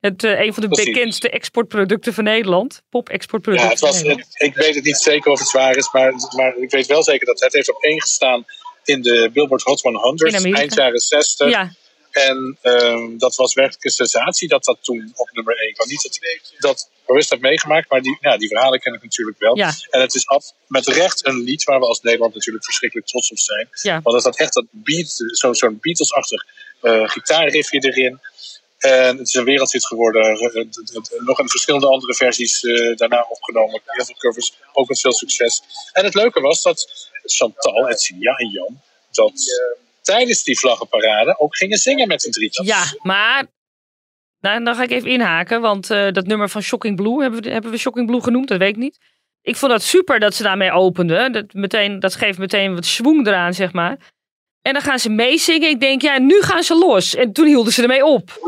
Het, eh, een van de Precies. bekendste exportproducten van Nederland. Ja, Pop-exportproducten het van was, het- ik weet het niet zeker of het waar is, maar, maar ik weet wel zeker dat het heeft op één gestaan in de Billboard Hot 100 In Amerika. eind jaren 60. Ja, En ehm, dat was werkelijk een sensatie dat dat toen op nummer 1 kwam. Niet dat ik dat bewust heb meegemaakt, maar die, ja, die verhalen ken ik natuurlijk wel. Ja. En het is af, met recht een lied waar we als Nederland natuurlijk verschrikkelijk trots op zijn. Ja. Want er staat echt dat beat, zo- zo'n Beatles-achtig eh gitaarriffje erin. En het is een wereldhit geworden. Eh, nog in verschillende andere versies eh, daarna opgenomen. Heel veel covers, ook met veel succes. En het leuke was dat Chantal, Etsia en Jan... dat eh, tijdens die vlaggenparade ook gingen zingen met z'n drietjes. ja maar... Nou, dan ga ik even inhaken, want dat nummer van Shocking Blue, hebben we, hebben we Shocking Blue genoemd? Dat weet ik niet. Ik vond dat super dat ze daarmee openden. Dat, meteen, dat geeft meteen wat schwung eraan, zeg maar. En dan gaan ze meezingen. Ik denk, ja, nu gaan ze los. En toen hielden ze ermee op.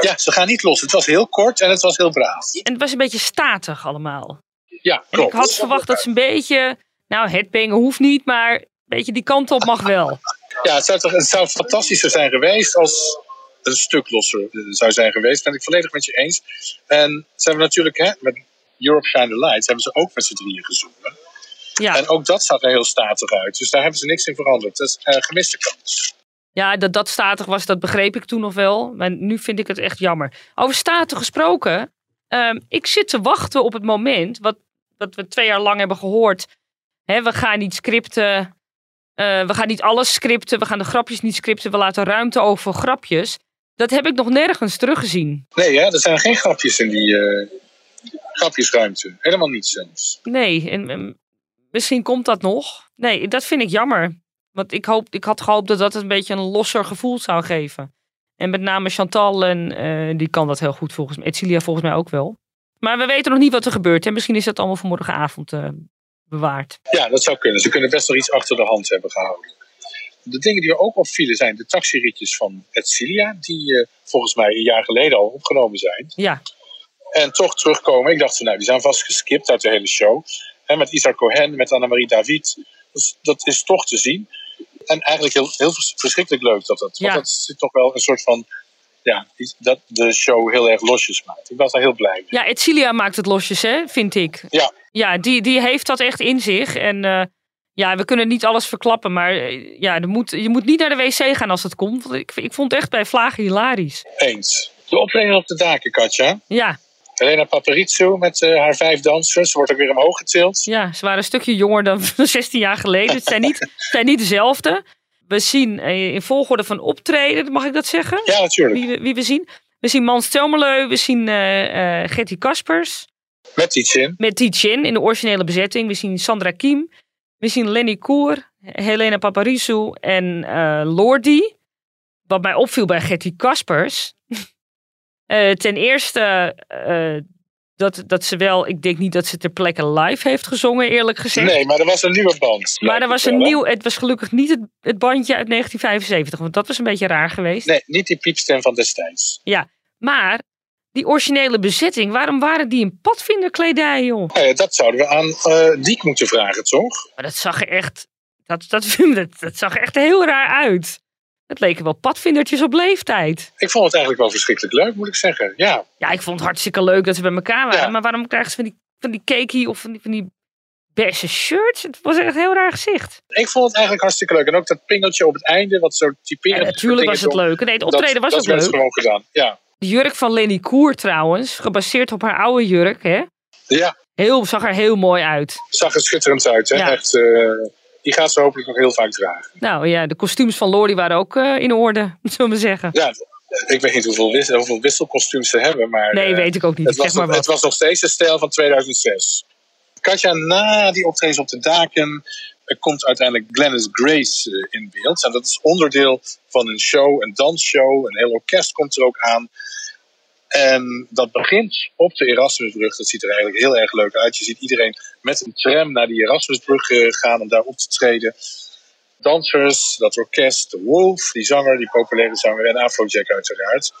Ja, ze gaan niet los. Het was heel kort en het was heel braaf. En het was een beetje statig allemaal. Ja, En klopt. ik had verwacht dat ze een beetje... Nou, headbangen hoeft niet, maar een beetje die kant op mag wel. Ja, het zou, toch, het zou fantastischer zijn geweest als het een stuk losser eh, zou zijn geweest. Ben ik volledig met je eens. En ze hebben natuurlijk hè, met Europe Shine the Lights hebben ze ook met z'n drieën gezongen. Ja, En ook dat zag er heel statig uit. Dus daar hebben ze niks in veranderd. Dat is een gemiste kans. ja dat dat statig was, dat begreep ik toen nog wel. Maar nu vind ik het echt jammer. Over statig gesproken. ehm, ik zit te wachten op het moment, wat, wat we twee jaar lang hebben gehoord. Hè, we gaan niet scripten. eh, we gaan niet alles scripten. We gaan de grapjes niet scripten. We laten ruimte over voor grapjes. Dat heb ik nog nergens teruggezien. Nee, hè, er zijn geen grapjes in die eh, grapjesruimte. Helemaal niet zelfs. Nee, en misschien komt dat nog. Nee, dat vind ik jammer. Want ik, hoop, ik had gehoopt dat dat een beetje een losser gevoel zou geven. En met name Chantal, en, eh, die kan dat heel goed volgens mij. Etcilia volgens mij ook wel. Maar we weten nog niet wat er gebeurt. En misschien is dat allemaal voor morgenavond eh, bewaard. Ja, dat zou kunnen. Ze kunnen best wel iets achter de hand hebben gehouden. De dingen die er ook opvielen zijn de taxiritjes van Etcilia, die eh, volgens mij een jaar geleden al opgenomen zijn. Ja, En toch terugkomen. Ik dacht van nou, die zijn vast geskipt uit de hele show. Met Isaac Cohen, met Annemarie David. Dus dat is toch te zien. En eigenlijk heel, heel vers- verschrikkelijk leuk dat dat. Ja. Want dat zit toch wel een soort van. Ja, dat de show heel erg losjes maakt. Ik was daar heel blij mee. ja Etcilia maakt het losjes, hè, vind ik. Ja, Ja, die, die heeft dat echt in zich. En eh, ja, we kunnen niet alles verklappen. Maar eh, ja, er moet, je moet niet naar de wc gaan als het komt. Want ik, ik vond het echt bij Vlagen hilarisch. eens. De optreden op de daken, Katja. Ja, Helena Paparizou met eh, haar vijf dansers. Wordt ook weer omhoog getild. Ja, ze waren een stukje jonger dan 16 jaar geleden. Het zijn niet, het zijn niet dezelfde. We zien eh, in volgorde van optreden, mag ik dat zeggen? Ja, natuurlijk. Wie we, wie we zien. We zien Mans Telmeleu, we zien eh eh Gertie Kaspers Met die chin. met Ti Chin in de originele bezetting. We zien Sandra Kiem. We zien Lenny Koer, Helena Paparizou en Lordi. Wat mij opviel bij Gertie Kaspers. Eh, ten eerste eh, dat, dat ze wel, ik denk niet dat ze ter plekke live heeft gezongen, eerlijk gezegd. Nee, maar er was een nieuwe band. Maar er was een nieuw, het was gelukkig niet het, het bandje uit 1975, want dat was een beetje raar geweest. Nee, niet die piepstem van destijds. Maar die originele bezetting, waarom waren die in padvinderkledij, joh? Ja, dat zouden we aan eh Diek moeten vragen, toch? Maar dat zag er echt, dat, dat, dat, dat zag er echt heel raar uit. Het leken wel padvindertjes op leeftijd. Ik vond het eigenlijk wel verschrikkelijk leuk, moet ik zeggen. Ja, Ja, ik vond het hartstikke leuk dat ze bij elkaar waren. Ja. Maar waarom krijgen ze van die, van die cakey of van die, van die beige shirts? Het was echt een heel raar gezicht. ik vond het eigenlijk hartstikke leuk. En ook dat pingeltje op het einde, wat zo En typerend is voor natuurlijk was het leuk. Nee, het optreden was dat, ook dat leuk. werd gewoon gedaan. Ja, De jurk van Lenny Koer trouwens, gebaseerd op haar oude jurk, hè? ja Heel, zag er heel mooi uit. zag er schitterend uit. Hè? Ja. Echt, eh, die gaat ze hopelijk nog heel vaak dragen. Nou ja, de kostuums van Lori waren ook eh, in orde, zullen we zeggen. Ja, ik weet niet hoeveel, wis- hoeveel wisselkostuums ze hebben, maar Nee, eh, weet ik ook niet. het, Zeg was maar nog, het was nog steeds de stijl van 2006. Katja, na die optredens op de daken er komt uiteindelijk Glennis Grace eh, in beeld. En dat is onderdeel van een show, een dansshow. Een heel orkest komt er ook aan. En dat begint op de Erasmusbrug. Dat ziet er eigenlijk heel erg leuk uit. Je ziet iedereen met een tram naar die Erasmusbrug eh, gaan om daar op te treden. Dansers, dat orkest, de Wolf, die zanger, die populaire zanger en Afrojack uiteraard.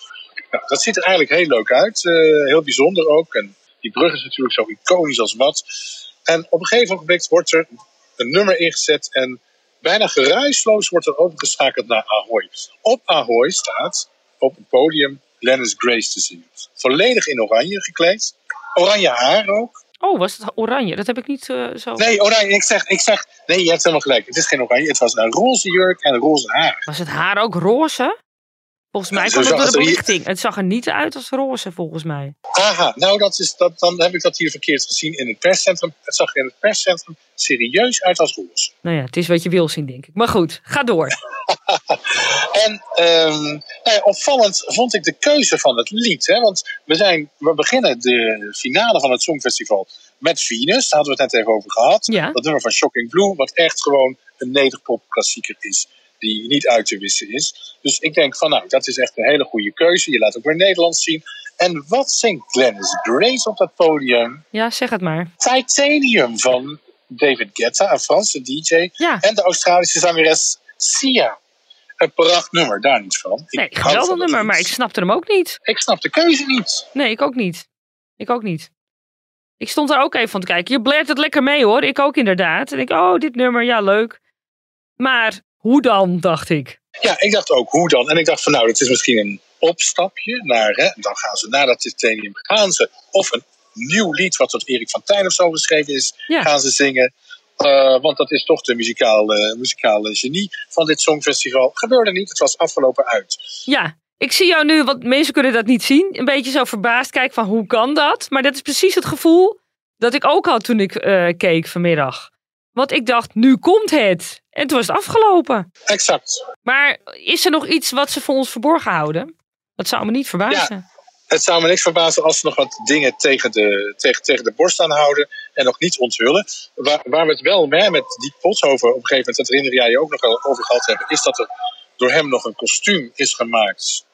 Nou, dat ziet er eigenlijk heel leuk uit. eh, heel bijzonder ook. En die brug is natuurlijk zo iconisch als wat. En op een gegeven moment wordt er een nummer ingezet en bijna geruisloos wordt er overgeschakeld naar Ahoy. Op Ahoy staat op het podium Lennis Grace te zien. Volledig in oranje gekleed. Oranje haar ook. Oh, was het oranje? Dat heb ik niet eh, zo... Nee, oranje. Ik zeg, ik zeg, nee, je hebt helemaal gelijk. Het is geen oranje. Het was een roze jurk en roze haar. Was het haar ook roze? Volgens mij kwam zo het door de hier- belichting. Het zag er niet uit als roze, volgens mij. Aha, nou dat is, dat, dan heb ik dat hier verkeerd gezien in het perscentrum. Het zag er in het perscentrum serieus uit als roze. Nou ja, het is wat je wil zien, denk ik. Maar goed, ga door. En ehm, nou ja, opvallend vond ik de keuze van het lied. Hè? Want we, zijn, we beginnen de finale van het Songfestival met Venus. Daar hadden we het net even over gehad. Ja. Dat nummer van Shocking Blue, wat echt gewoon een nederpop klassieker is. Die niet uit te wissen is. Dus ik denk van nou, dat is echt een hele goede keuze. Je laat ook weer Nederlands zien. En wat zingt Glennis Grace op dat podium? Ja, zeg het maar. Titanium van David Guetta, een Franse DJ. Ja, En de Australische zangeres Sia. Een pracht nummer, daar niet van. Ik nee, geweldig nummer, maar ik snapte hem ook niet. Ik snap de keuze niet. Nee, ik ook niet. Ik ook niet. Ik stond er ook even van te kijken. Je blert het lekker mee hoor. Ik ook inderdaad. En ik, oh, dit nummer, ja, leuk. Maar hoe dan, dacht ik. Ja, ik dacht ook, hoe dan? En ik dacht van nou, dat is misschien een opstapje naar, hè, dan gaan ze naar dat titanium, gaan ze, of een nieuw lied wat door Erik van Tijn of zo geschreven is, Ja. gaan ze zingen. Eh, want dat is toch de muzikale, muzikale genie van dit songfestival. Gebeurde niet, het was afgelopen uit. Ja, ik zie jou nu, want mensen kunnen dat niet zien, een beetje zo verbaasd kijken van hoe kan dat? Maar dat is precies het gevoel dat ik ook had toen ik eh, keek vanmiddag. Want ik dacht, nu komt het. En toen was het afgelopen. Exact. Maar is er nog iets wat ze voor ons verborgen houden? Dat zou me niet verbazen. Het zou me niks verbazen als ze nog wat dingen tegen de, tegen, tegen de borst aanhouden en nog niet onthullen. Waar, waar we het wel hè, met die Pothoven op een gegeven moment, dat herinner jij je ook nog wel over gehad hebben, is dat er door hem nog een kostuum is gemaakt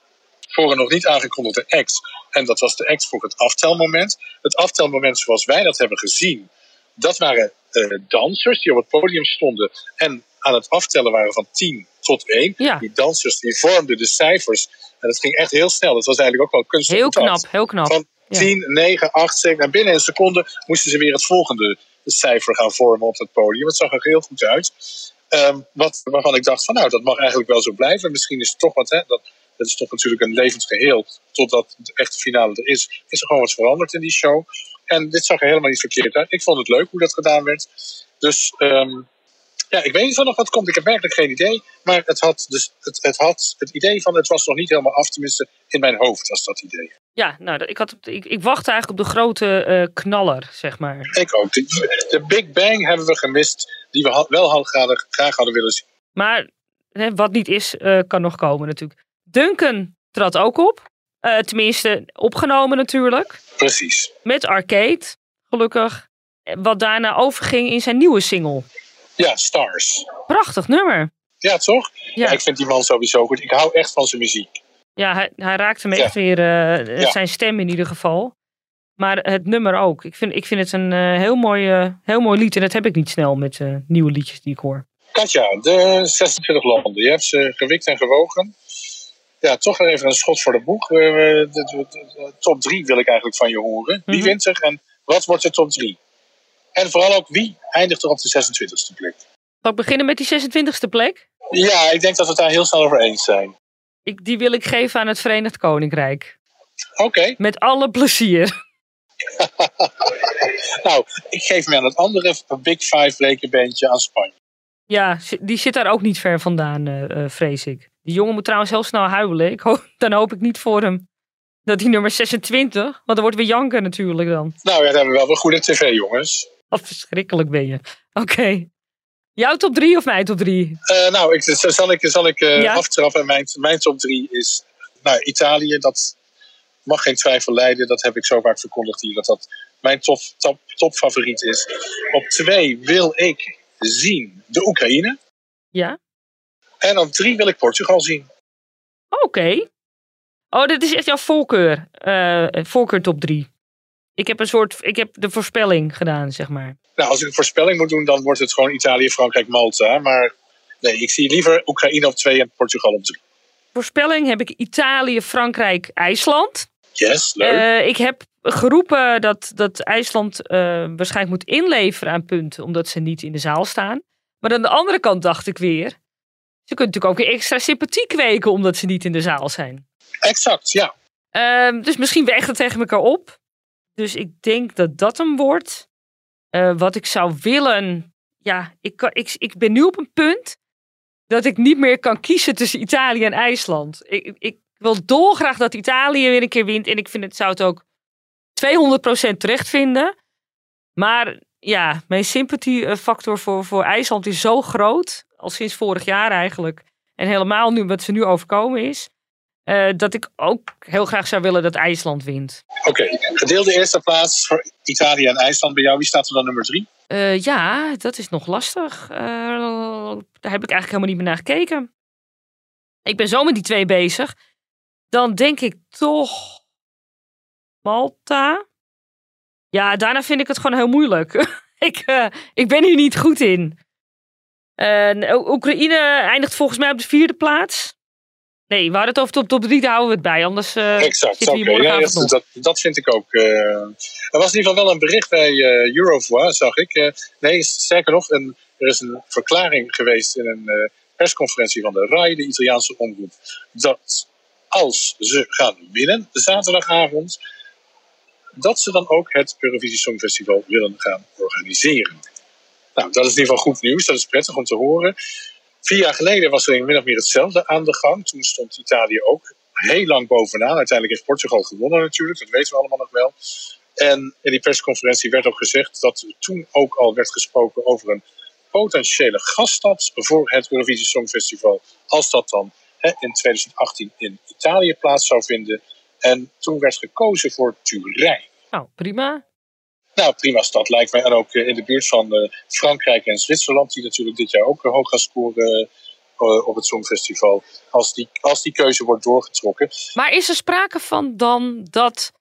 voor een nog niet aangekondigde act. En dat was de act voor het aftelmoment. Het aftelmoment zoals wij dat hebben gezien, dat waren eh, dansers die op het podium stonden en aan het aftellen waren van 10 tot 1. Ja. Die dansers die vormden de cijfers. En dat ging echt heel snel. Dat was eigenlijk ook wel kunstig Heel knap, heel knap. Van Ja. 10, 9, 8, 7. En binnen een seconde moesten ze weer het volgende cijfer gaan vormen op het podium. Het zag er heel goed uit. Ehm, wat, waarvan ik dacht van nou, dat mag eigenlijk wel zo blijven. Misschien is het toch wat, hè, dat, dat is toch natuurlijk een levend geheel. Totdat de echte finale er is, is er gewoon wat veranderd in die show. En dit zag er helemaal niet verkeerd uit. Ik vond het leuk hoe dat gedaan werd. Dus ehm, ja, ik weet niet van nog wat komt. Ik heb werkelijk geen idee. Maar het had, dus, het, het had het idee van het was nog niet helemaal af. Tenminste, in mijn hoofd was dat idee. Ja, nou, ik, had, ik, ik wachtte eigenlijk op de grote eh, knaller, zeg maar. Ik ook. De, de Big Bang hebben we gemist. Die we wel hadden, graag, graag hadden willen zien. Maar hè, wat niet is, eh, kan nog komen natuurlijk. Duncan trad ook op. Eh, tenminste, opgenomen natuurlijk. Precies. Met Arcade, gelukkig. Eh, Wat daarna overging in zijn nieuwe single. Ja, Stars. Prachtig nummer. Ja, toch? Ja. Ja, ik vind die man sowieso goed. Ik hou echt van zijn muziek. ja hij, hij raakte me Ja. echt weer, eh, Ja. zijn stem in ieder geval. Maar het nummer ook. Ik vind, ik vind het een heel, mooi, heel mooi lied. En dat heb ik niet snel met nieuwe liedjes die ik hoor. Katja, de 26 landen. Je hebt ze gewikt en gewogen. Ja, toch even een schot voor de boeg. De, de- de- de top 3 wil ik eigenlijk van je horen. Wie Mhm. wint er en wat wordt de top 3? En vooral ook wie eindigt er op de 26e plek? Zal ik beginnen met die 26e plek? Ja, ik denk dat we het daar heel snel over eens zijn. Ik, die wil ik geven aan het Verenigd Koninkrijk. Oké, Met alle plezier. nou, ik geef me aan het andere Big Five rekenbandje aan Spanje. Ja, die zit daar ook niet ver vandaan, eh, eh, vrees ik. Die jongen moet trouwens heel snel huilen. Ik hoop, dan hoop ik niet voor hem dat die nummer 26, want dan wordt weer janken natuurlijk dan. Nou ja, dan hebben we wel weer goede tv, jongens. Wat verschrikkelijk ben je. Oké. Jouw top 3 of mijn top 3? Eh, nou, ik, zal ik, zal ik Ja. aftrappen? Mijn, mijn top 3 is nou, Italië. Dat mag geen twijfel leiden. Dat heb ik zo vaak verkondigd hier. Dat dat mijn top, top, topfavoriet is. Op 2 wil ik zien de Oekraïne. Ja? En op 3 wil ik Portugal zien. Oké. Oh, dit is echt jouw voorkeur. Uh, voorkeur top 3. Ik heb een soort, ik heb de voorspelling gedaan, zeg maar. Nou, als ik een voorspelling moet doen, dan wordt het gewoon Italië, Frankrijk, Malta. Maar nee, ik zie liever Oekraïne op 2 en Portugal op 3. Voorspelling heb ik Italië, Frankrijk, IJsland. Yes, leuk. Uh, ik heb geroepen dat, dat IJsland uh, waarschijnlijk moet inleveren aan punten, omdat ze niet in de zaal staan. Maar aan de andere kant dacht ik weer, ze kunnen natuurlijk ook weer extra sympathie kweken omdat ze niet in de zaal zijn. Exact, ja. Uh, dus misschien weegt het tegen elkaar op. Dus ik denk dat dat hem wordt. Uh, wat ik zou willen. Ja, ik, kan, ik, ik ben nu op een punt dat ik niet meer kan kiezen tussen Italië en IJsland. Ik, ik wil dolgraag dat Italië weer een keer wint. En ik vind het, zou het ook 200% terecht vinden. Maar ja, mijn sympathiefactor voor, voor IJsland is zo groot. Al sinds vorig jaar eigenlijk. En helemaal nu wat ze nu overkomen is. Uh, dat ik ook heel graag zou willen dat IJsland wint. Oké, okay. gedeelde eerste plaats voor Italië en IJsland bij jou. Wie staat er dan nummer drie? Uh, ja, dat is nog lastig. Uh, daar heb ik eigenlijk helemaal niet meer naar gekeken. Ik ben zo met die twee bezig. Dan denk ik toch Malta. Ja, daarna vind ik het gewoon heel moeilijk. ik, ik ben hier niet goed in. Uh, Oekraïne eindigt volgens mij op de vierde plaats. Nee, we hadden het over top, top 3, daar houden we het bij. Anders uh, exact. Okay. Ja, dat, dat, dat, vind ik ook. Uh, er was in ieder geval wel een bericht bij uh, Eurovoix, zag ik. nee, sterker nog, een, er is een verklaring geweest in een persconferentie van de RAI, de Italiaanse omroep, dat als ze gaan winnen, zaterdagavond, dat ze dan ook het Eurovisie Songfestival willen gaan organiseren. Nou, dat is in ieder geval goed nieuws. Dat is prettig om te horen. Vier jaar geleden was er min of meer hetzelfde aan de gang. Toen stond Italië ook heel lang bovenaan. Uiteindelijk heeft Portugal gewonnen natuurlijk. Dat weten we allemaal nog wel. En in die persconferentie werd ook gezegd dat toen ook al werd gesproken over een potentiële gaststad voor het Eurovisie Songfestival. Als dat dan hè, in 2018 in Italië plaats zou vinden. En toen werd gekozen voor Turijn. Nou, prima. Nou, prima stad lijkt mij. En ook in de buurt van uh, Frankrijk en Zwitserland, die natuurlijk dit jaar ook hoog gaan scoren op het Songfestival. Als die, als die keuze wordt doorgetrokken. Maar is er sprake van dan dat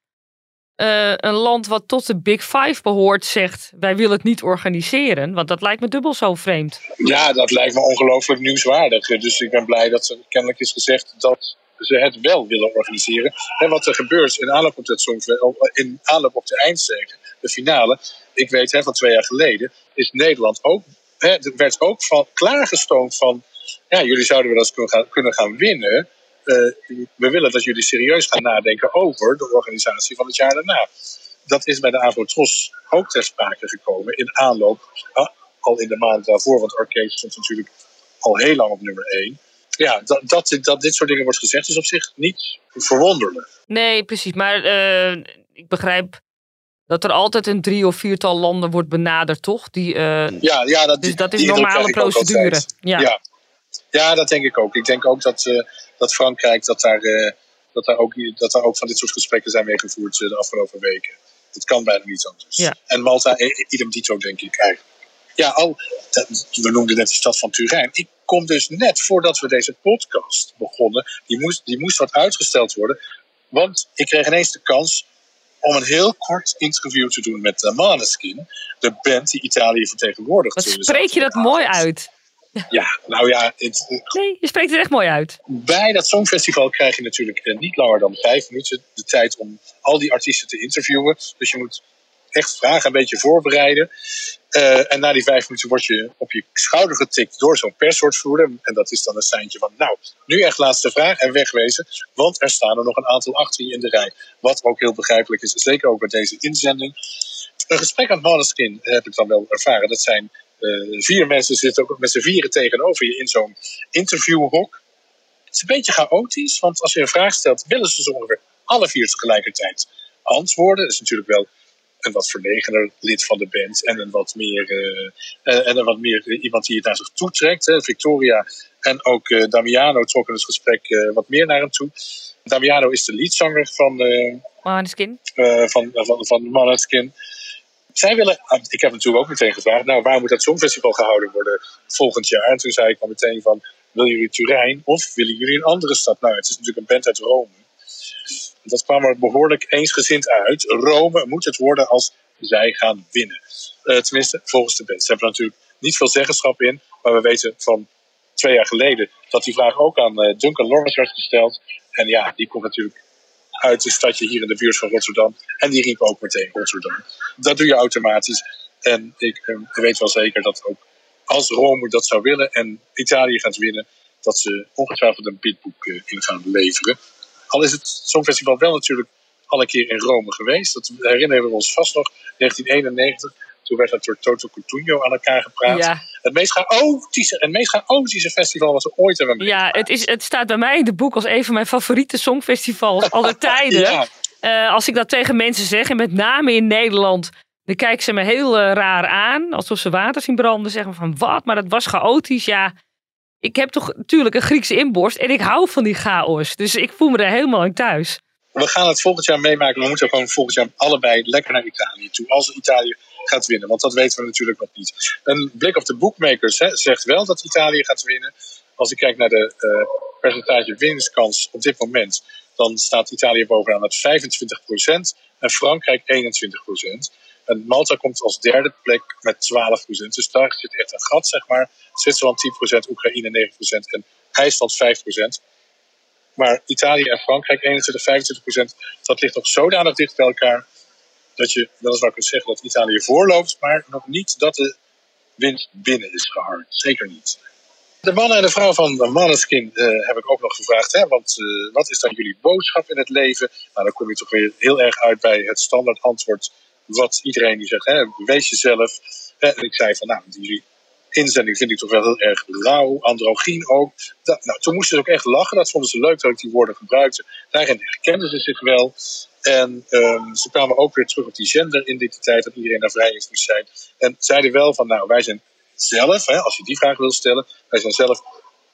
uh, een land wat tot de Big Five behoort zegt: wij willen het niet organiseren? Want dat lijkt me dubbel zo vreemd. Ja, dat lijkt me ongelooflijk nieuwswaardig. Dus ik ben blij dat er kennelijk is gezegd dat ze het wel willen organiseren. En wat er gebeurt in aanloop op, het in aanloop op de eindzege, de finale. Ik weet hè, van twee jaar geleden is Nederland ook, hè, er werd ook van, klaargestoomd van, ja, jullie zouden wel eens kunnen gaan, kunnen gaan winnen. Uh, we willen dat jullie serieus gaan nadenken over de organisatie van het jaar daarna. Dat is bij de Avotros ook ter sprake gekomen in aanloop, uh, al in de maanden daarvoor, want Arcade stond natuurlijk al heel lang op nummer 1 ja, dat, dat, dit soort dingen wordt gezegd is op zich niet verwonderlijk. Nee, precies. Maar uh, ik begrijp dat er altijd een drie of viertal landen wordt benaderd, toch? Die, uh, ja, ja, dat, dus dat is normale procedure. Ja. ja. Ja. dat denk ik ook. Ik denk ook dat, uh, dat Frankrijk, dat daar, dat, daar ook, dat daar ook van dit soort gesprekken zijn meegevoerd de afgelopen weken. Het kan bijna niet anders. Ja. En Malta, idem dito, denk ik eigenlijk. Ja, al, we noemden net de stad van Turijn. Ik kom dus net voordat we deze podcast begonnen, die moest, die moest wat uitgesteld worden. Want ik kreeg ineens de kans om een heel kort interview te doen met de Maneskin, de band die Italië vertegenwoordigt. Wat spreek je dat mooi uit? Ja, nou ja. Het, nee, je spreekt het echt mooi uit. Bij dat Songfestival krijg je natuurlijk eh, niet langer dan vijf minuten de tijd om al die artiesten te interviewen. Dus je moet echt vragen een beetje voorbereiden. Uh, en na die vijf minuten word je op je schouder getikt door zo'n perswoordvoerder. En dat is dan een seintje van, nou, nu echt laatste vraag en wegwezen. Want er staan er nog een aantal achter je in de rij. Wat ook heel begrijpelijk is, zeker ook bij deze inzending. Een gesprek aan Måneskin heb ik dan wel ervaren. Dat zijn uh, vier mensen zitten ook met z'n vieren tegenover je in zo'n interviewhok. Het is een beetje chaotisch, want als je een vraag stelt, willen ze zo ongeveer alle vier tegelijkertijd antwoorden. Dat is natuurlijk wel een wat verlegener lid van de band en een wat meer, uh, en een wat meer iemand die het naar zich toe trekt. Hè. Victoria en ook uh, Damiano trokken het gesprek wat meer naar hem toe. Damiano is de leadzanger van uh, Maneskin. van, van, van Maneskin. Zij willen, ah, ik heb natuurlijk ook meteen gevraagd, nou waar moet dat Songfestival gehouden worden volgend jaar? En toen zei ik al meteen van, willen jullie Turijn of willen jullie een andere stad? Nou, het is natuurlijk een band uit Rome. Dat kwam er behoorlijk eensgezind uit. Rome moet het worden als zij gaan winnen. Uh, tenminste, volgens de band. Ze hebben natuurlijk niet veel zeggenschap in. Maar we weten van twee jaar geleden dat die vraag ook aan uh, Duncan Lawrence werd gesteld. En ja, die komt natuurlijk uit een stadje hier in de buurt van Rotterdam. En die riep ook meteen Rotterdam. Dat doe je automatisch. En ik uh, weet wel zeker dat ook als Rome dat zou willen en Italië gaat winnen, dat ze ongetwijfeld een bidboek uh, in gaan leveren. Al is het Songfestival wel natuurlijk al een keer in Rome geweest. Dat herinneren we ons vast nog. 1991. Toen werd dat door Toto Cutugno aan elkaar gepraat. Ja. Het, meest chaotische, het meest chaotische festival wat we ooit hebben Ja, het, is, het staat bij mij in de boek als een van mijn favoriete songfestivals aller tijden. Ja. Uh, als ik dat tegen mensen zeg, en met name in Nederland, dan kijken ze me heel uh, raar aan. Alsof ze water zien branden. Zeggen van wat, maar dat was chaotisch. Ja, ik heb toch natuurlijk een Griekse inborst en ik hou van die chaos. Dus ik voel me daar helemaal in thuis. We gaan het volgend jaar meemaken. We moeten gewoon volgend jaar allebei lekker naar Italië toe. Als Italië gaat winnen, want dat weten we natuurlijk nog niet. Een blik op de bookmakers hè, zegt wel dat Italië gaat winnen. Als ik kijk naar de uh, percentage winstkans op dit moment, dan staat Italië bovenaan met 25% en Frankrijk 21%. En Malta komt als derde plek met 12%. Dus daar zit echt een gat, zeg maar. Zwitserland 10%, Oekraïne 9% en IJsland 5%. Maar Italië en Frankrijk 21, 25%, dat ligt nog zodanig dicht bij elkaar. Dat je weliswaar kunt zeggen dat Italië voorloopt, maar nog niet dat de winst binnen is geharkt. Zeker niet. De mannen en de vrouw van Maneskin uh, heb ik ook nog gevraagd. Hè? Want uh, wat is dan jullie boodschap in het leven? Nou, dan kom je toch weer heel erg uit bij het standaard antwoord. Wat iedereen die zegt, hè? wees jezelf. En ik zei van, nou, jullie inzending vind ik toch wel heel erg rauw, androgyn ook. Dat, nou, toen moesten ze ook echt lachen. Dat vonden ze leuk dat ik die woorden gebruikte. Daarin herkenden ze zich wel. En um, ze kwamen ook weer terug op die genderidentiteit, dat iedereen daar vrij in moest zijn. En zeiden wel van, nou, wij zijn zelf, hè, als je die vraag wil stellen, wij zijn zelf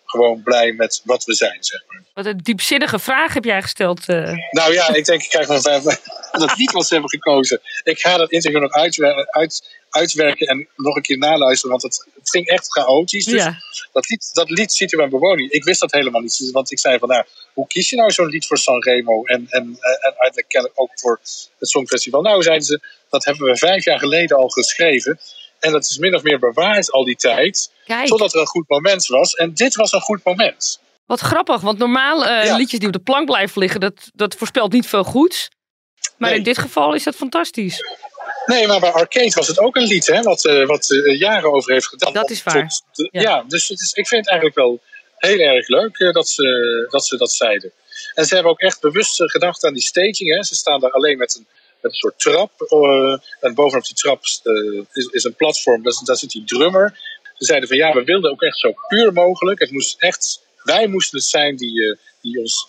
gewoon blij met wat we zijn, zeg maar. Wat een diepzinnige vraag heb jij gesteld. Uh... Nou ja, ik denk, ik krijg nog vijf dat lied wat ze hebben gekozen. Ik ga dat interview nog uitwer uit, uitwerken en nog een keer naluisteren, want het, het ging echt chaotisch. Dus Ja. dat, lied, dat lied ziet u bij bewoning. Ik wist dat helemaal niet, want ik zei van, nou, hoe kies je nou zo'n lied voor Sanremo en, en, en uiteindelijk ook voor het Songfestival? Nou, zeiden ze, dat hebben we vijf jaar geleden al geschreven. En dat is min of meer bewaard al die tijd. Kijk, Totdat er een goed moment was. En dit was een goed moment. wat grappig. Want normaal eh, Ja. liedjes die op de plank blijven liggen, dat, dat voorspelt niet veel goeds. Maar Nee. in dit geval is dat fantastisch. Nee, maar bij Arcade was het ook een lied, hè, wat, eh, wat eh, jaren over heeft gedaan. Dat is Tot waar. de- Ja. ja. dus het is, ik vind het eigenlijk wel heel erg leuk dat, ze, dat ze dat zeiden. En ze hebben ook echt bewust gedacht aan die staging. Hè. Ze staan daar alleen met een, met een soort trap. eh, en bovenop die trap eh, is, is een platform, daar, daar zit die drummer. Ze zeiden van ja, we wilden ook echt zo puur mogelijk. Het moest echt, wij moesten het zijn die, eh, die ons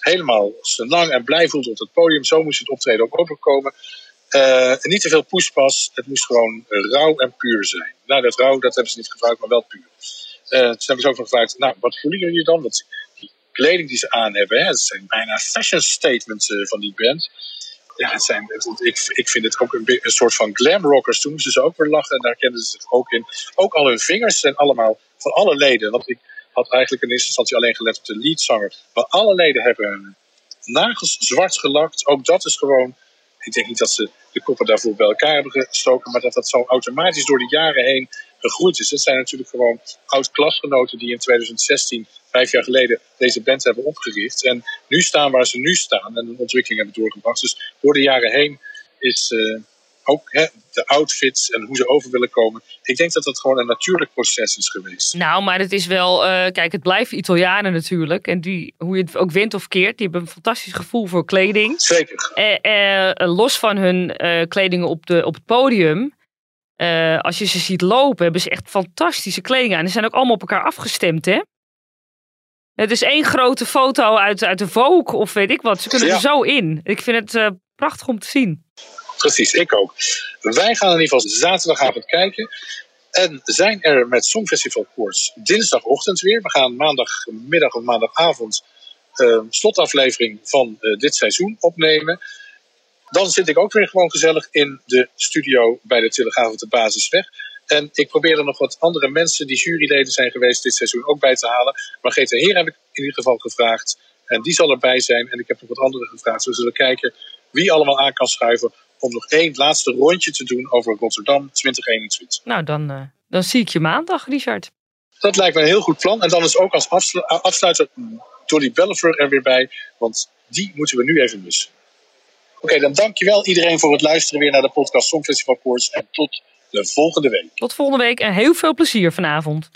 helemaal lang en blij voelden op het podium. Zo moest het optreden ook overkomen. Niet te veel poespas. Het moest gewoon rauw en puur zijn. Nou, dat rauw, dat hebben ze niet gebruikt, maar wel puur. Eh, toen hebben ze ook nog gevraagd, nou, wat voelen jullie dan? Dat die kleding die ze aan hebben, hè, dat zijn bijna fashion statements van die band. Ja, het zijn, ik, ik vind het ook een soort van glam rockers. Toen moesten ze ook weer lachen en daar kenden ze zich ook in. Ook al hun vingers zijn allemaal van alle leden. Want ik had eigenlijk in eerste instantie alleen gelet op de leadzanger. Maar alle leden hebben hun nagels zwart gelakt. Ook dat is gewoon. Ik denk niet dat ze de koppen daarvoor bij elkaar hebben gestoken, maar dat dat zo automatisch door de jaren heen gegroeid is. Het zijn natuurlijk gewoon oud-klasgenoten die in 2016, vijf jaar geleden, deze band hebben opgericht. En nu staan waar ze nu staan en een ontwikkeling hebben doorgebracht. Dus door de jaren heen is eh, ook hè, de outfits en hoe ze over willen komen. Ik denk dat dat gewoon een natuurlijk proces is geweest. Nou, maar het is wel, eh, kijk, het blijven Italianen natuurlijk. En die, hoe je het ook wint of keert, die hebben een fantastisch gevoel voor kleding. Zeker. Eh, los van hun eh, kleding op, de, op het podium. Eh, als je ze ziet lopen, hebben ze echt fantastische kleding aan. Ze zijn ook allemaal op elkaar afgestemd, hè? Het is één grote foto uit, uit de Vogue of weet ik wat. Ze kunnen Ja. er zo in. Ik vind het eh, prachtig om te zien. Precies, ik ook. Wij gaan in ieder geval zaterdagavond kijken. En zijn er met Songfestival Koorts dinsdagochtend weer. We gaan maandagmiddag of maandagavond eh, slotaflevering van eh, dit seizoen opnemen. Dan zit ik ook weer gewoon gezellig in de studio bij de Telegraaf op de Basisweg. En ik probeer er nog wat andere mensen die juryleden zijn geweest dit seizoen ook bij te halen. Maar Margrethe Heer heb ik in ieder geval gevraagd. En die zal erbij zijn. En ik heb nog wat anderen gevraagd. We zullen kijken wie allemaal aan kan schuiven om nog één laatste rondje te doen over Rotterdam 2021. Nou, dan, uh, dan zie ik je maandag, Richard. Dat lijkt me een heel goed plan. En dan is ook als afsluiter Dolly Bellever er weer bij. Want die moeten we nu even missen. Oké, dan dankjewel iedereen voor het luisteren weer naar de podcast Songfestival Koorts. En tot de volgende week. Tot volgende week en heel veel plezier vanavond.